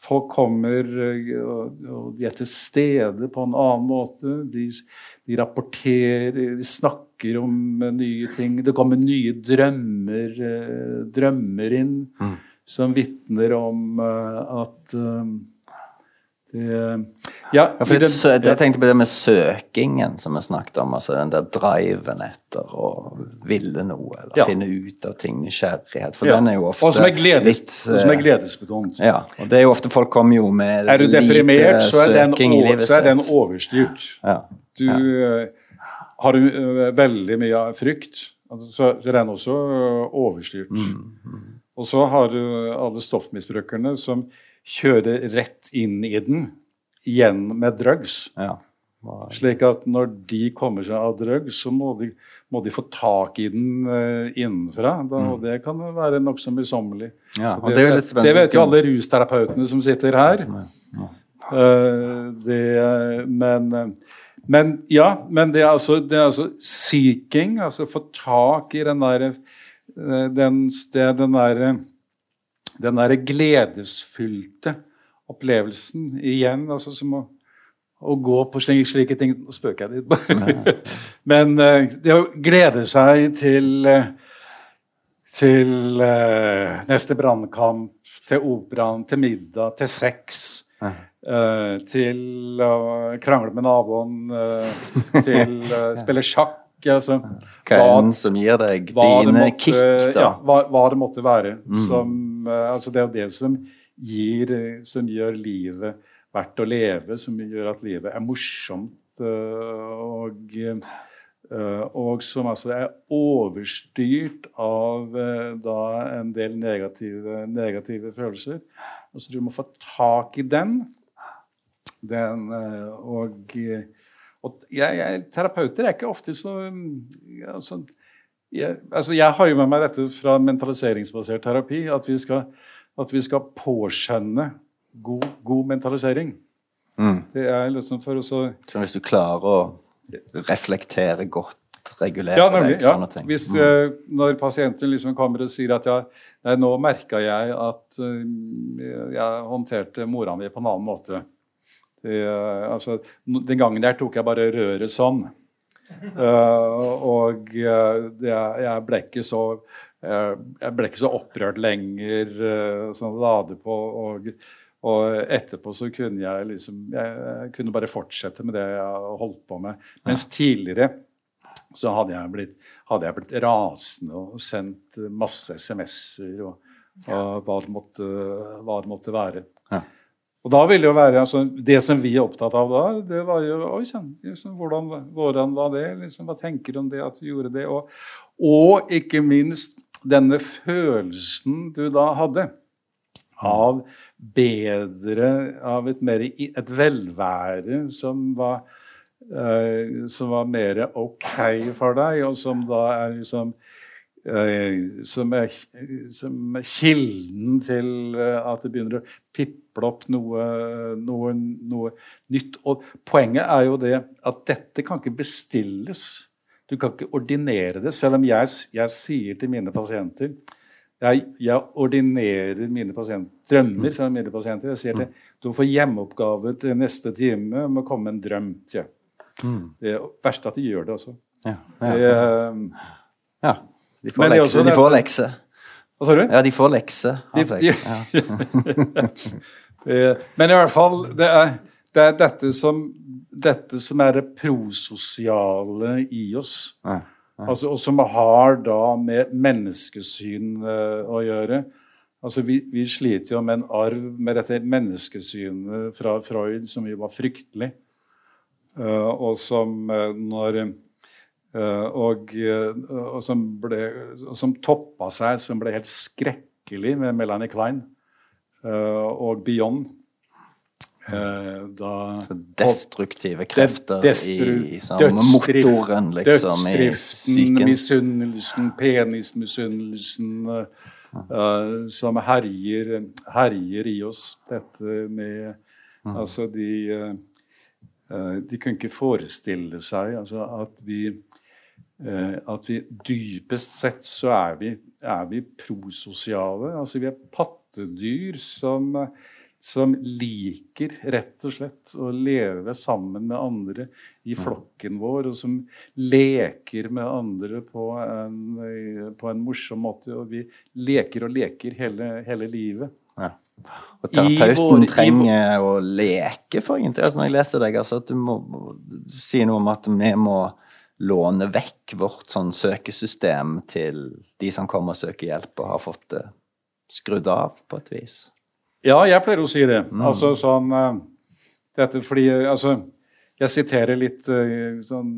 [SPEAKER 2] Folk kommer eh, og de er til stede på en annen måte. De, de rapporterer, de snakker om nye ting. Det kommer nye drømmer, eh, drømmer inn. Mm som vitner om uh, at uh, det
[SPEAKER 1] Ja, ja for det, jeg tenkte på det med søkingen som vi snakket om. altså Den der driven etter å ville noe, eller ja. finne ut av ting. Nysgjerrighet. For den er jo ofte
[SPEAKER 2] og som er gledes, litt Og som er eh, gledesbetont.
[SPEAKER 1] Ja, og det er jo ofte folk kommer jo med
[SPEAKER 2] er du deprimert, så er søking i livet sitt. Så er den overstyrt. Ja. Du uh, har du veldig mye frykt, altså, så er den også overstyrt. Mm, mm. Og så har du alle stoffmisbrukerne som kjører rett inn i den igjen med drugs. Ja. Slik at når de kommer seg av drugs, så må de, må de få tak i den uh, innenfra. Da, og det kan være nokså møysommelig.
[SPEAKER 1] Ja,
[SPEAKER 2] det,
[SPEAKER 1] det
[SPEAKER 2] det vet jo alle rusterapeutene som sitter her.
[SPEAKER 1] Ja.
[SPEAKER 2] Eh, det, men, eh, men ja, men det er altså, det er altså seeking, altså få tak i den eh, den, det- den derre den derre gledesfylte opplevelsen igjen, altså som å, å gå på slike, slike ting Nå spøker jeg litt. Men eh, det å glede seg til eh, til uh, neste brannkamp, til operaen, til middag, til sex. Uh, til å krangle med naboen, eh, til å spille sjakk. Altså,
[SPEAKER 1] Hva
[SPEAKER 2] er
[SPEAKER 1] den som gir deg dine
[SPEAKER 2] måtte-
[SPEAKER 1] kick, da.
[SPEAKER 2] Ja, hva, hva det måtte være. Som, eh, altså det er det som, gir, som gjør livet verdt å leve, som gjør at livet er morsomt. eh, og, eh, og som altså er overstyrt av da en del negative, negative følelser. Og så du må få tak i den. den og og jeg, jeg, terapeuter er ikke ofte så altså, jeg, altså jeg har jo med meg dette fra mentaliseringsbasert terapi, at vi skal, at vi skal påskjønne god, god mentalisering.
[SPEAKER 1] Mm.
[SPEAKER 2] Det er liksom for å så
[SPEAKER 1] Så hvis du klarer å reflektere godt, regulere
[SPEAKER 2] Ja, nemlig.
[SPEAKER 1] deg,
[SPEAKER 2] Ja.
[SPEAKER 1] ting.
[SPEAKER 2] Hvis, eh, når pasienten liksom kommer og sier at ja, nei, nå merka jeg at eh, jeg håndterte mora mi på en annen måte. Det, eh, altså, den gangen der tok jeg bare røret sånn. Uh, og uh, det, jeg ble ikke så jeg ble ikke så opprørt lenger sånn lade på. Og, og etterpå så kunne jeg liksom jeg, jeg kunne bare fortsette med det jeg holdt på med. Mens tidligere så hadde jeg blitt, hadde jeg blitt rasende og sendt masse SMS-er og, og hva, det måtte, hva det måtte være.
[SPEAKER 1] Ja.
[SPEAKER 2] Og da ville jo være, altså, Det som vi er opptatt av da, det var jo Oi sann, liksom, hvordan, hvordan var det? Liksom, hva tenker du om det at du gjorde det? Og, og ikke minst denne følelsen du da hadde av bedre Av et mer et velvære som var eh, som var mer ok for deg, og som da er liksom som, er, som er kilden til eh, at det begynner å piple opp noe, noe, noe nytt. Og poenget er jo det at dette kan ikke bestilles. Du kan ikke ordinere det, selv om jeg, jeg sier til mine pasienter jeg, jeg ordinerer mine pasienter, drømmer fra mine pasienter. Jeg sier til du får hjemmeoppgave til neste time om å komme med en drøm. sier Mm. Det er verst at de gjør det også.
[SPEAKER 1] Ja, ja.
[SPEAKER 2] Det,
[SPEAKER 1] ja. De får
[SPEAKER 2] Men
[SPEAKER 1] lekse. De får lekse.
[SPEAKER 2] Hva sa du?
[SPEAKER 1] Ja, de får lekse
[SPEAKER 2] De- de-
[SPEAKER 1] Ja.
[SPEAKER 2] Men i hvert fall, det er, det er dette, som, dette som er det prososiale i oss.
[SPEAKER 1] Ja.
[SPEAKER 2] Altså, og som har da med menneskesyn uh, å gjøre. Altså, vi, vi sliter jo med en arv med dette menneskesynet fra Freud som jo var fryktelig. Uh, og som uh, når og, eh, og som ble som toppa seg, som ble helt skrekkelig med Melanie Klein eh, og Beyond. Eh, da
[SPEAKER 1] Så destruktive krefter
[SPEAKER 2] destru-
[SPEAKER 1] i, i som
[SPEAKER 2] dødsdrift-
[SPEAKER 1] motoren, liksom,
[SPEAKER 2] Dødsdriften, misunnelsen, penismisunnelsen eh, eh, som herjer, herjer i oss. Dette med Altså, de eh, eh, De kunne ikke forestille seg altså, at vi eh, at vi dypest sett så er vi, er vi prososiale. Altså vi er pattedyr som, som liker rett og slett å leve sammen med andre i flokken vår, og som leker med andre på en, på en morsom måte. Og vi leker og leker hele, hele livet.
[SPEAKER 1] Ja. Og terapeuten trenger å leke, for egentlig. Altså, når jeg leser deg, altså, at du, må, si noe om at vi må låne vekk vårt sånn søkesystem til de som kommer og søker hjelp, og har fått det skrudd av på et vis.
[SPEAKER 2] Ja, jeg pleier å si det. Altså sånn eh, Dette fordi eh, Altså, jeg siterer litt eh, sånn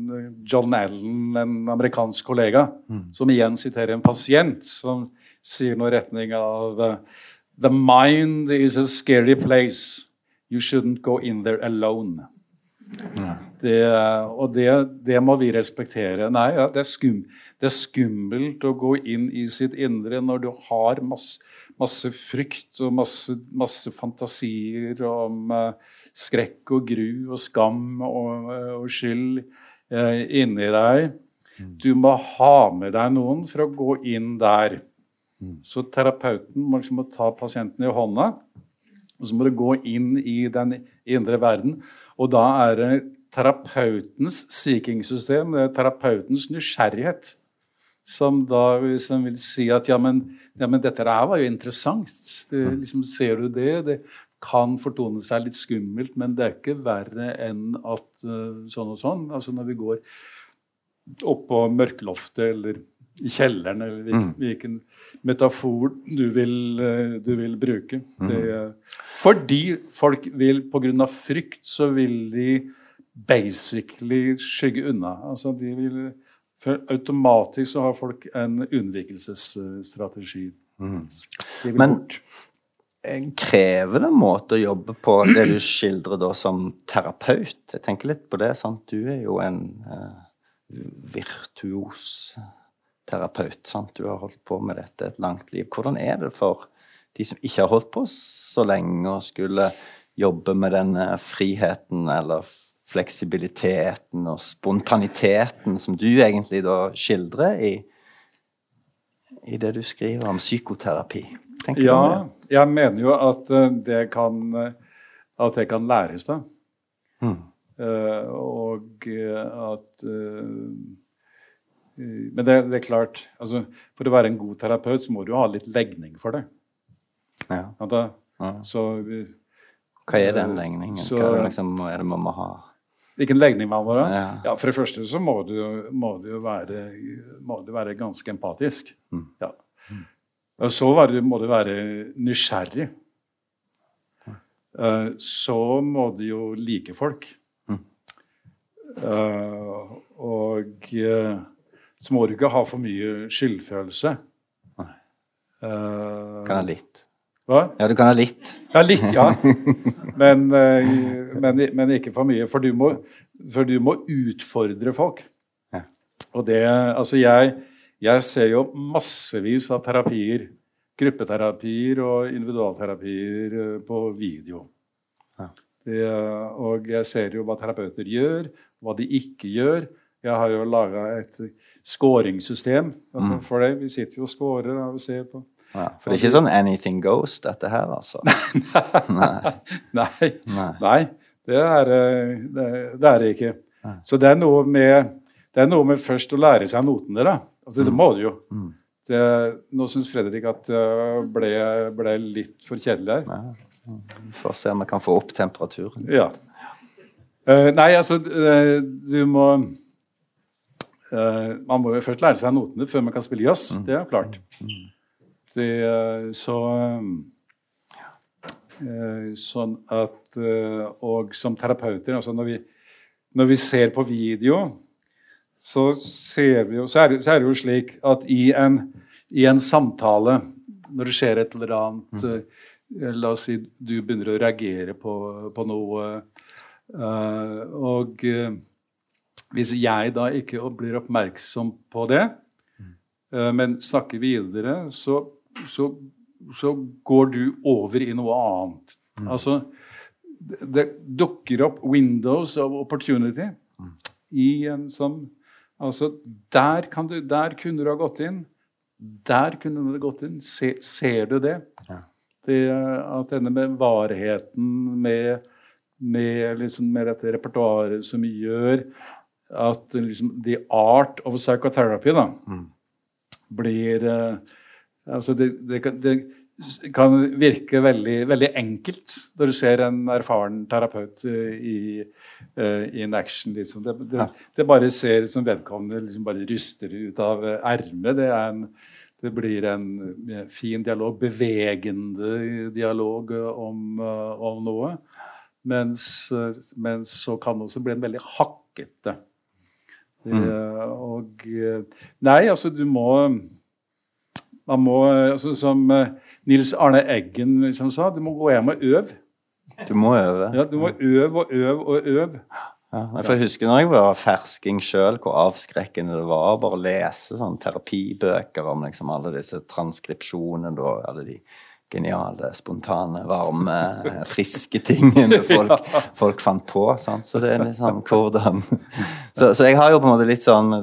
[SPEAKER 2] John Allen, en amerikansk kollega, som igjen siterer en pasient som sier noe i retning av eh, The mind is a scary place. You shouldn't go in there alone. Det, og det, det, må vi respektere. Nei, ja, det, er skum, det, er skummelt å gå inn i sitt indre når du har masse, masse frykt og masse, masse fantasier om uh, skrekk og gru og skam og, og skyld uh, inni deg. Du må ha med deg noen for å gå inn der. Så terapeuten må liksom ta pasienten i hånda, og så må du gå inn i den indre verden. Og da er det terapeutens seeking-system, det er terapeutens nysgjerrighet, som da liksom vil si at ja men, ja, men dette her var jo interessant. Det, liksom, ser du det? Det kan fortone seg litt skummelt, men det er ikke verre enn at uh, sånn og sånn. Altså når vi går opp på mørkeloftet eller i kjelleren, eller hvilken, mm. hvilken metafor du vil, uh, du vil bruke. Mm. Det, uh, fordi folk vil, pga. frykt, så vil de basically skygge unna. Altså de vil, automatisk så har folk en unnvikelsesstrategi. Mm.
[SPEAKER 1] Men bort. krever det en måte å jobbe på, det du skildrer da som terapeut? Jeg tenker litt på det. sant? Du er jo en uh, virtuos terapeut. sant? Du har holdt på med dette et langt liv. Hvordan er det for de som ikke har holdt på så lenge, og skulle jobbe med denne friheten eller fleksibiliteten og spontaniteten som du egentlig da skildrer i, i det du skriver om psykoterapi?
[SPEAKER 2] Tenker ja, jeg mener jo at eh, det kan, eh, at det kan læres, da. Mm. Uh, og at uh, Men det, det, er klart altså, For å være en god terapeut så må du ha litt legning for det.
[SPEAKER 1] Ja.
[SPEAKER 2] Da, ja. Så,
[SPEAKER 1] Hva er den legningen? Så, Hva er det, liksom, er det man må ha?
[SPEAKER 2] Hvilken legning man må ha? Ja. ja. For det første så må du, må du, være, må du være, ganske empatisk. Mm. Ja. Og så må du være nysgjerrig. Uh, så må du jo like folk. Mm. Og så må du ikke ha for mye skyldfølelse.
[SPEAKER 1] kan ha litt.
[SPEAKER 2] Hva?
[SPEAKER 1] Ja, du kan ha litt.
[SPEAKER 2] Ja, litt, ja. Men, eh, men, men ikke for mye. For du må, for du må utfordre folk. Ja. Og det Altså, jeg, jeg ser jo massevis av terapier, gruppeterapier og individualterapier eh, på video. Ja. Det, og jeg ser jo hva terapeuter gjør, hva de ikke gjør. Jeg har jo laga et skåringssystem mm. for det. Vi sitter jo og skårer og ser på
[SPEAKER 1] ja, for det er ikke sånn 'anything goes', dette her, altså?
[SPEAKER 2] Nei. Nei. Nei. Det, er, eh, det, det er det ikke. Så det er, med, det er noe med først å lære seg notene, da. Altså, det mm. må du jo. Mm. Det, nå syns Fredrik at det ble, ble, litt for kjedelig her.
[SPEAKER 1] Vi Får se om vi kan få opp temperaturen.
[SPEAKER 2] Ja. Uh, nei, altså, uh, du må Man må jo først lære seg notene før man kan spille jazz. Mm. Det er klart. Mm. Det, eh, så eh, Sånn at eh, Og som terapeuter, altså når vi, når vi ser på video, så, ser vi jo, så, er, så er det jo slik at i en, i en samtale, når det skjer et eller annet mm. La oss si du begynner å reagere på, på noe. og hvis jeg da ikke blir oppmerksom på det, mm. men snakker videre, så så, så går du over i noe annet. Mm. Altså, det dukker opp windows of opportunity mm. i en sånn Altså, der, du, der, kunne du ha gått inn. Der kunne du ha gått inn. Se, ser du det? Ja. det? At denne med varheten, med, med, liksom, med dette repertoaret som gjør at liksom, the art of psychotherapy da, mm. blir uh, Altså det, det, kan, det, kan virke veldig, veldig, enkelt når du ser en erfaren terapeut eh, i, uh, i en action. Liksom. Det, det, bare ser ut som vedkommende liksom bare ryster ut av ermet. Det, det blir en fin dialog, bevegende dialog om, om noe. Mens, mens, så kan det også bli en veldig hakkete. Mm. og Nei, altså du må man må, altså, Som eh, Nils Arne Eggen liksom sa, du må gå hjem og øve.
[SPEAKER 1] Du må øve.
[SPEAKER 2] Ja, Du må øve og øve og øve.
[SPEAKER 1] Ja, for Jeg husker når jeg var fersking sjøl, hvor avskrekkende det var bare å lese sånn terapibøker om liksom alle disse transkripsjonene og alle de geniale, spontane, varme, friske tingene folk, folk fant på. Sant? Så det er litt sånn hvordan så, så, jeg har jo på en måte litt sånn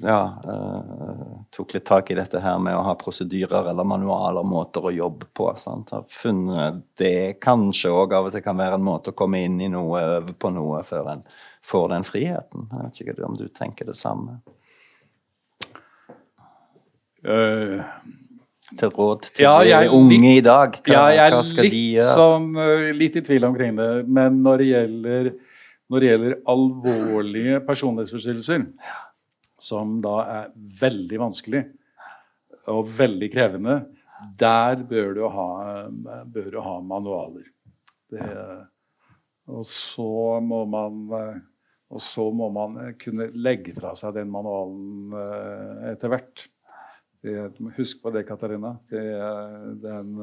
[SPEAKER 1] ja, uh, tok litt tak i dette her med å ha prosedyrer eller manualer, måter å jobbe på. Sant? Har funnet det kanskje òg av og til kan være en måte å komme inn i noe, øve på noe, før en får den friheten. Jeg vet ikke om du tenker det samme. Uh, til råd til ja, de unge i dag?
[SPEAKER 2] Hva, ja, hva skal de gjøre? Som, litt i tvil omkring det. Men når det gjelder, når det gjelder alvorlige personlighetsforstyrrelser ja som da er veldig vanskelig og veldig krevende, der bør du ha, bør du ha manualer. Det, og så må man og så må man kunne legge fra seg den manualen eh, etter hvert. Husk på det, Katarina. Det, er den,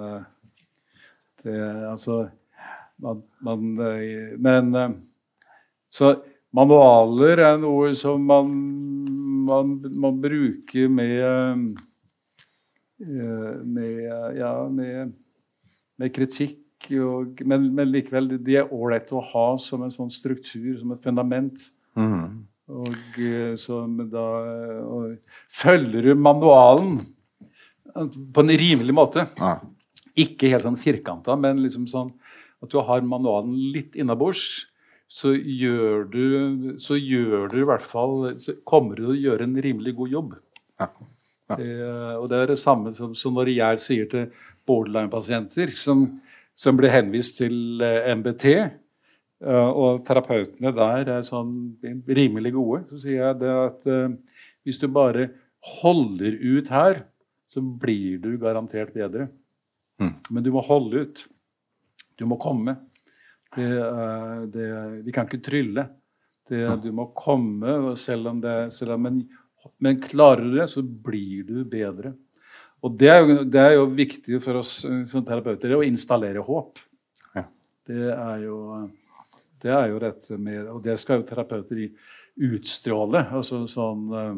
[SPEAKER 2] det, altså man, man, Men Så manualer er noe som man man, man bruker med, eh, med, ja, med, med kritikk. Og, men, men, likevel, de er ålreite å ha som en sånn struktur, som et fundament. Mm. Og, eh, da, og, følger du manualen på en rimelig måte ja. Ikke helt sånn firkanta, men liksom sånn at du har manualen litt innabords så gjør du, så gjør du i hvert fall så kommer du til å gjøre en rimelig god jobb. Ja. Ja. Eh, og det er det samme som, som når jeg sier til borderline-pasienter som, som, blir henvist til eh, MBT, eh, og terapeutene der er sånn rimelig gode, så sier jeg det at uh, hvis du bare holder ut her, så blir du garantert bedre. Mm. Men du må holde ut. Du må komme. Det, det, vi kan ikke trylle. Det, du må komme, selv om det selv om, men, men, klarer du det, så blir du bedre. Og det er, jo, det er jo viktig for oss eh, som terapeuter å installere håp. Ja. Det er jo det er jo dette med Og det skal jo terapeuter utstråle. altså sånn eh,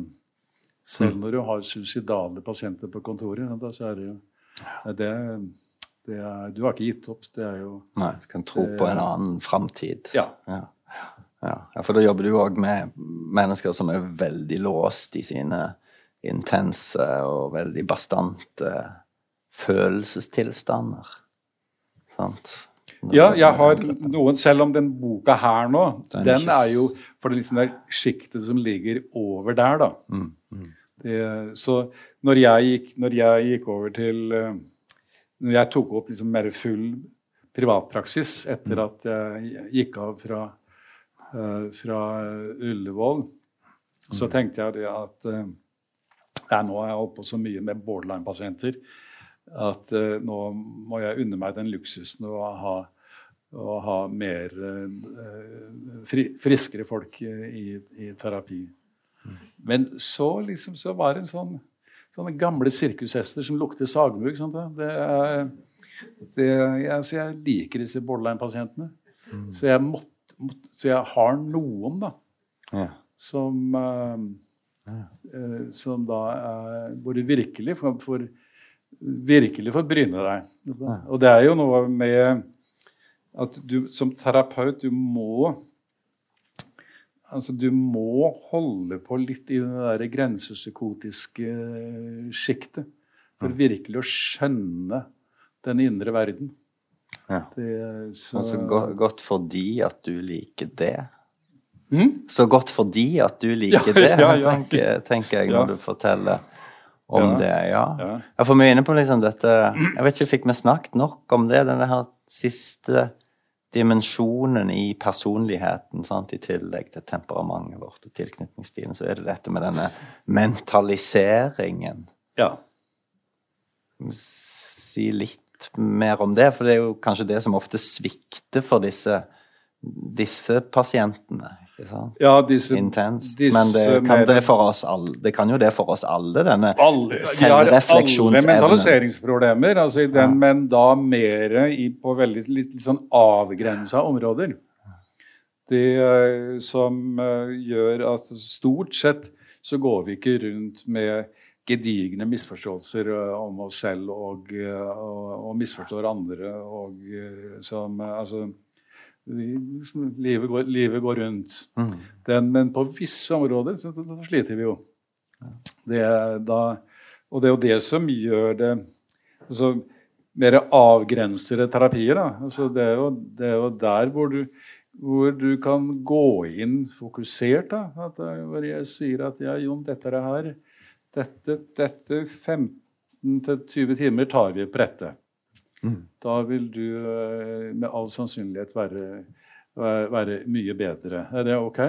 [SPEAKER 2] Selv mm. når du har suicidale pasienter på kontoret, da så er det jo det, er, du har ikke gitt opp. Det er jo
[SPEAKER 1] Nei, du kan tro på en annen framtid.
[SPEAKER 2] Ja.
[SPEAKER 1] ja. Ja. ja. For da jobber du òg med mennesker som er veldig låst i sine intense og veldig bastante følelsestilstander. Sant?
[SPEAKER 2] Ja, jeg har noen, selv om den boka her nå, den, den er jo for det liksom sjiktet som ligger over der, da. Mm, mm. Det, så når jeg, gikk, når jeg gikk over til uh, når jeg tok opp liksom mer full privatpraksis etter mm. at jeg gikk av fra, uh, fra Ullevål, så mm. tenkte jeg det at uh, nå har jeg holdt på så mye med borderline-pasienter at uh, nå må jeg unne meg den luksusen å ha, å ha mer fri, friskere folk i, i terapi. Mm. Men så liksom så var det en sånn sånne gamle sirkushester som lukter sagmugg. Altså jeg, liker disse borderline-pasientene. Mm. Så, jeg måtte, måtte, så jeg har noen da, ja. som, uh, ja. som da uh, Hvor det virkelig for, får, virkelig får bryne deg. Og det er jo noe med at du som terapeut du må Altså, du må holde på litt i det der grensepsykotiske sjiktet for virkelig å skjønne den indre verden.
[SPEAKER 1] Ja. Det, så... Altså godt fordi at du liker det. Mm? Så godt fordi at du liker ja, det, ja, tenker, tenker, jeg når du forteller om det. Ja. Jeg får mye inne på liksom dette Jeg vet ikke, Fikk vi snakket nok om det, denne her siste dimensjonen i personligheten, sant? i tillegg til temperamentet vårt og tilknytningsstilen, så er det dette med denne mentaliseringen.
[SPEAKER 2] Ja.
[SPEAKER 1] Si litt mer om det, for det er jo kanskje det som ofte svikter for disse, disse pasientene.
[SPEAKER 2] Ja, disse,
[SPEAKER 1] Intenst. Disse Men det kan, det, alle, det kan, jo det for oss alle, denne selvrefleksjonseldenen vi har
[SPEAKER 2] Alle mentaliseringsproblemer, altså den, ja. men da mer på veldig litt, litt sånn avgrensa områder. Det eh, som eh, gjør at stort sett så går vi ikke rundt med gedigne misforståelser eh, om oss selv og, og, og misforstår andre. Og, som, altså, livet, går, livet går rundt.
[SPEAKER 1] Mm.
[SPEAKER 2] Den, men på visse områder så, så, så sliter vi jo. Det, da, og det er jo det som gjør det altså, mer avgrensede terapier. Da. Altså, det, er jo, det er jo der hvor du, hvor du kan gå inn fokusert. Da. At, hvor jeg sier at ja, Jon, dette er det her. Dette, dette 15-20 timer tar vi på dette.
[SPEAKER 1] Mm.
[SPEAKER 2] Da vil du eh, med all sannsynlighet være, være, mye bedre. Er det ok?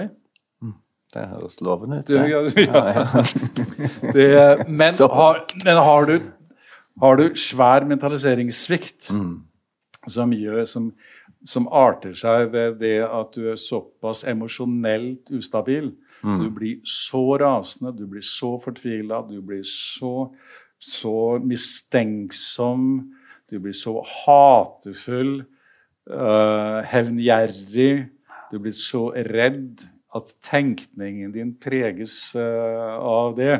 [SPEAKER 1] Det høres lovende ut. Det.
[SPEAKER 2] ja, ja. Det, men har, men har, du, har du svær mentaliseringssvikt
[SPEAKER 1] Mm.
[SPEAKER 2] som, gjør, som, som arter seg ved det at du er såpass emosjonelt ustabil Du blir så rasende, du blir så fortvila, du blir så, så mistenksom, du blir så hatefull, uh, hevngjerrig, du blir så redd at tenkningen din preges uh, av det.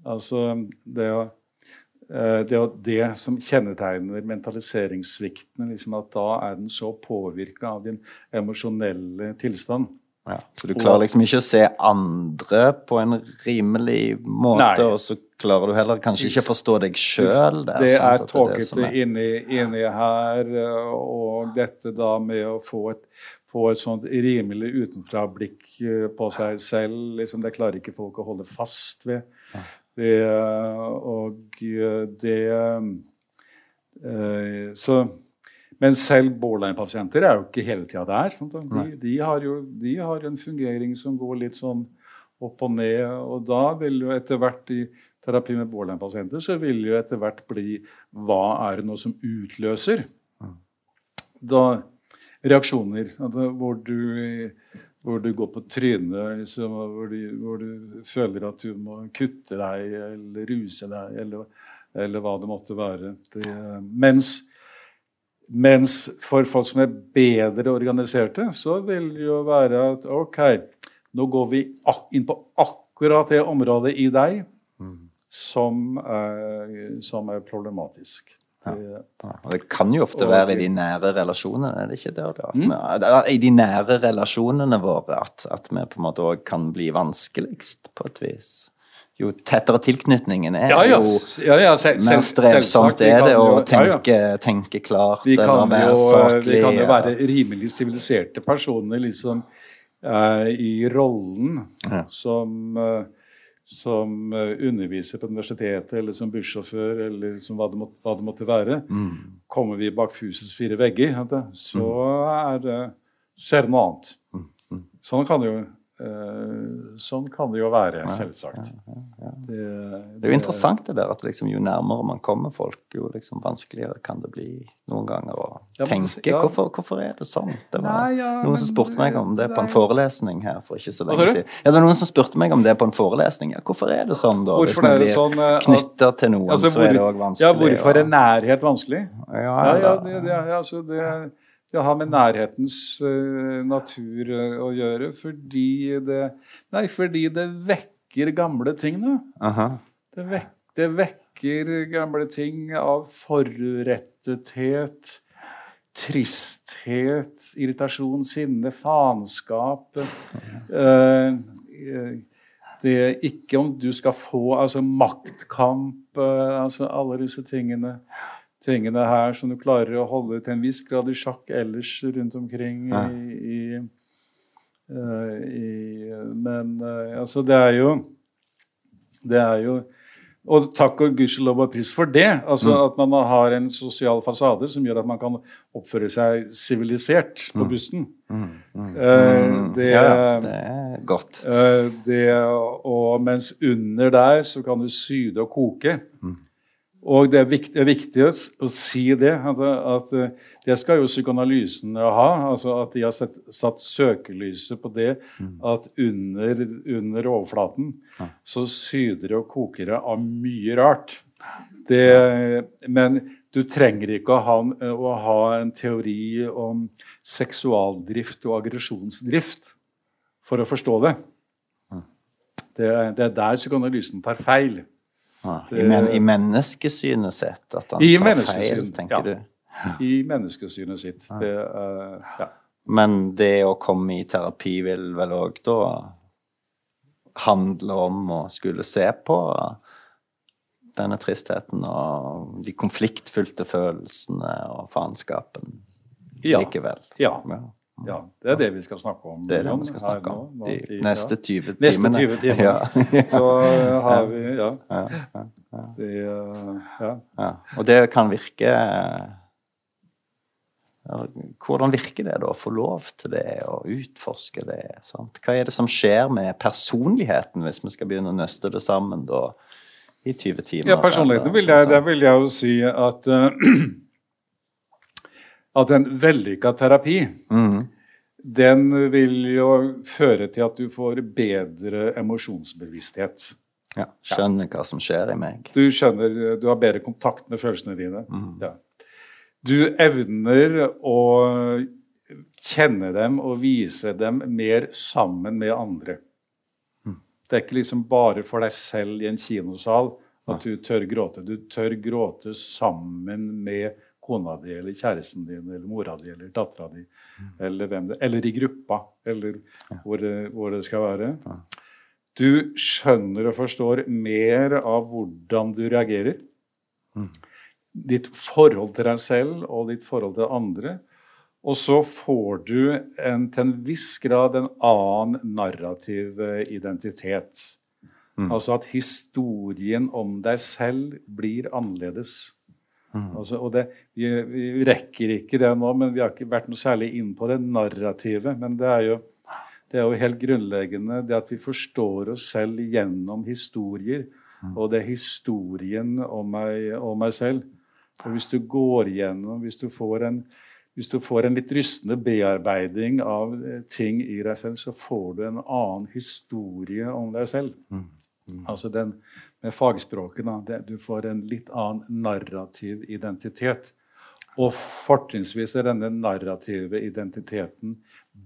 [SPEAKER 2] Altså det eh, det, det som kjennetegner mentaliseringssvikten, liksom at da er den så påvirka av din emosjonelle tilstand.
[SPEAKER 1] Ja, så du klarer liksom ikke å se andre på en rimelig måte,
[SPEAKER 2] Nei.
[SPEAKER 1] og så klarer du heller kanskje ikke forstå deg sjøl.
[SPEAKER 2] Det er tåkete inni, inni her, og dette da med å få et, få et sånt rimelig utenfra-blikk eh, på seg selv, liksom, det klarer ikke folk å holde fast ved. Det, eh, og eh, det Så Men selv borderline-pasienter er jo ikke hele tida der. De, de, har jo, de har en fungering som går litt sånn opp og ned. Og da vil jo etter hvert i terapi med borderline-pasienter så vil jo etter hvert bli hva er det nå som utløser da reaksjoner hvor, du, hvor du går på trynet, liksom, hvor, du, hvor du føler at du må kutte deg eller ruse deg, eller, eller hva det måtte være. Det, mens, mens for folk som er bedre organiserte, så vil det jo være at ok, nå går vi inn på akkurat det området i deg som er, som er problematisk. Det,
[SPEAKER 1] Ja, og det kan jo ofte
[SPEAKER 2] Og-
[SPEAKER 1] være i de nære relasjonene, er det ikke det? da?
[SPEAKER 2] Mm.
[SPEAKER 1] vi- I de nære relasjonene våre at, at vi på en måte òg kan bli vanskeligst, på et vis. Jo tettere tilknytningen er,
[SPEAKER 2] ja, ja,
[SPEAKER 1] jo
[SPEAKER 2] ja, selv,
[SPEAKER 1] mer strevsomt er det å tenke, tenke klart
[SPEAKER 2] Vi
[SPEAKER 1] eller
[SPEAKER 2] kan,
[SPEAKER 1] være
[SPEAKER 2] jo,
[SPEAKER 1] saklig.
[SPEAKER 2] vi kan jo være rimelig siviliserte personer liksom, uh, i rollen som, uh, som eh, underviser på universitetet, eller som bussjåfør, eller som hva det, måtte, hva det måtte være.
[SPEAKER 1] Mm.
[SPEAKER 2] Kommer vi bak fusets fire vegger, så er det, skjer det noe annet.
[SPEAKER 1] Mm.
[SPEAKER 2] Sånn kan det jo, eh, sånn kan det jo være, selvsagt. Det,
[SPEAKER 1] Det er jo interessant det der at liksom, jo nærmere man kommer folk, jo liksom vanskeligere kan det bli noen ganger å
[SPEAKER 2] Ja, men-
[SPEAKER 1] tenke.
[SPEAKER 2] ja.
[SPEAKER 1] Hvorfor, hvorfor er det sånn? Det var
[SPEAKER 2] ja,
[SPEAKER 1] noen som spurte meg om det på en forelesning her for ikke så lenge siden. Ja, det var noen som spurte meg om det på en forelesning. Ja, hvorfor er det sånn, da? Hvis man blir
[SPEAKER 2] sånn, eh,
[SPEAKER 1] knytta til noen,
[SPEAKER 2] Altså,
[SPEAKER 1] så er det
[SPEAKER 2] hvor-
[SPEAKER 1] òg vanskelig.
[SPEAKER 2] Ja, hvorfor er nærhet vanskelig?
[SPEAKER 1] Ja,
[SPEAKER 2] Ja, ja, det, det, ja, altså det, det har med nærhetens uh, natur eh, å gjøre. Fordi det Nei, fordi det vekker gamle ting, da. Det, vek, det vekker gamle ting av forrettethet, tristhet, irritasjon, sinne, faenskap. Eh, det er ikke om du skal få altså maktkamp, altså alle disse tingene tingene her som du klarer å holde til en viss grad i sjakk ellers rundt omkring
[SPEAKER 1] Ja.
[SPEAKER 2] i, i, uh, i Men uh, altså, det er jo Det er jo Og takk og gudskjelov og pris for det. altså At man har en sosial fasade som gjør at man kan oppføre seg sivilisert på bussen. Eh, det,
[SPEAKER 1] ja, ja, det er godt.
[SPEAKER 2] Eh, det, og mens under der så kan du syde og koke. Og det er viktig, er viktig å, si det. At, at eh, det skal jo psykoanalysen ha. altså At de har sett, satt søkelyset på det at under, under overflaten så syder det og koker det av mye rart. Det, men Du trenger ikke å ha, å ha en teori om seksualdrift og aggresjonsdrift for å forstå det. Det, det er der psykoanalysen tar feil.
[SPEAKER 1] Ja, i, men, I menneskesynet sitt at han tar feil, tenker
[SPEAKER 2] ja.
[SPEAKER 1] du?
[SPEAKER 2] I menneskesynet sitt. Det, uh, ja.
[SPEAKER 1] Men det å komme i terapi vil vel òg da handle om å skulle se på denne tristheten og de konfliktfylte følelsene og faenskapen
[SPEAKER 2] Ja.
[SPEAKER 1] likevel.
[SPEAKER 2] Ja.
[SPEAKER 1] Ja.
[SPEAKER 2] Ja. Det er det vi skal snakke om.
[SPEAKER 1] Det er det vi skal snakke
[SPEAKER 2] nå,
[SPEAKER 1] om.
[SPEAKER 2] nå,
[SPEAKER 1] De
[SPEAKER 2] i-
[SPEAKER 1] neste
[SPEAKER 2] ja.
[SPEAKER 1] 20
[SPEAKER 2] Neste
[SPEAKER 1] timene.
[SPEAKER 2] 20 timene.
[SPEAKER 1] Ja.
[SPEAKER 2] Så eh, har vi Ja.
[SPEAKER 1] Ja,
[SPEAKER 2] Det, eh, ja.
[SPEAKER 1] ja. Og det kan virke Hvordan virker det da å få lov til det og utforske det? Sant? Hva er det som skjer med personligheten, hvis vi skal begynne å nøste det sammen da i 20 timer?
[SPEAKER 2] Ja, personligheten vil jeg, vil jeg jo si at eh, at en vellykka terapi
[SPEAKER 1] Mhm.
[SPEAKER 2] den vil jo føre til at du får bedre emosjonsbevissthet.
[SPEAKER 1] Ja, skjønner hva som skjer i meg.
[SPEAKER 2] Du skjønner, du har bedre kontakt med følelsene dine.
[SPEAKER 1] Mhm.
[SPEAKER 2] Ja. Du evner å kjenne dem og vise dem mer sammen med andre.
[SPEAKER 1] Mhm.
[SPEAKER 2] Det er ikke liksom bare for deg selv i en kinosal at du tør gråte. Du tør gråte sammen med kona di eller kjæresten din eller mora di eller dattera di.
[SPEAKER 1] mm.
[SPEAKER 2] Eller hvem det Eller i gruppa, eller hvor det, hvor det skal være. Du skjønner og forstår mer av hvordan du reagerer. Ditt forhold til deg selv og ditt forhold til andre. Og så får du en, til en viss grad en annen narrativ identitet. identitet. Altså at historien om deg selv blir annerledes. Altså, og det, vi, vi rekker ikke det nå, men vi har ikke vært noe særlig inn på det narrativet. Men det er jo, det er jo helt grunnleggende det at vi forstår oss selv gjennom historier. Og det er historien om meg, om meg selv. Og hvis du går gjennom, hvis du får en, hvis du får en litt rystende bearbeiding av eh, ting i deg selv, så får du en annen historie om deg selv. Altså den med fagspråket, da. Det, du får en litt annen narrativ identitet. Og fortrinnsvis er denne narrative identiteten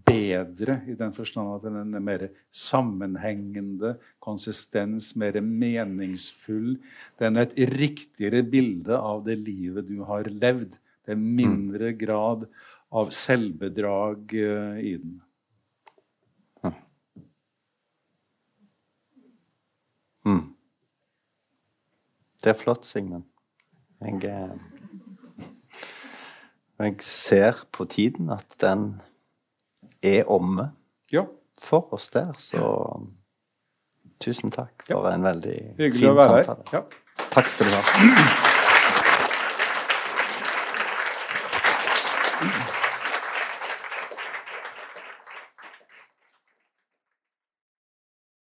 [SPEAKER 2] bedre i den forstand at den er mer sammenhengende, konsistens, mer meningsfull. Den er et riktigere bilde av det livet du har levd. Det er mindre grad av selvbedrag eh, i den.
[SPEAKER 1] Det er flott, Sigmund. Jeg, eh, jeg ser på tiden at den er omme
[SPEAKER 2] Ja,
[SPEAKER 1] for oss der, så tusen takk for en veldig
[SPEAKER 2] hyggelig
[SPEAKER 1] fin samtale.
[SPEAKER 2] Ja.
[SPEAKER 1] Takk skal du ha.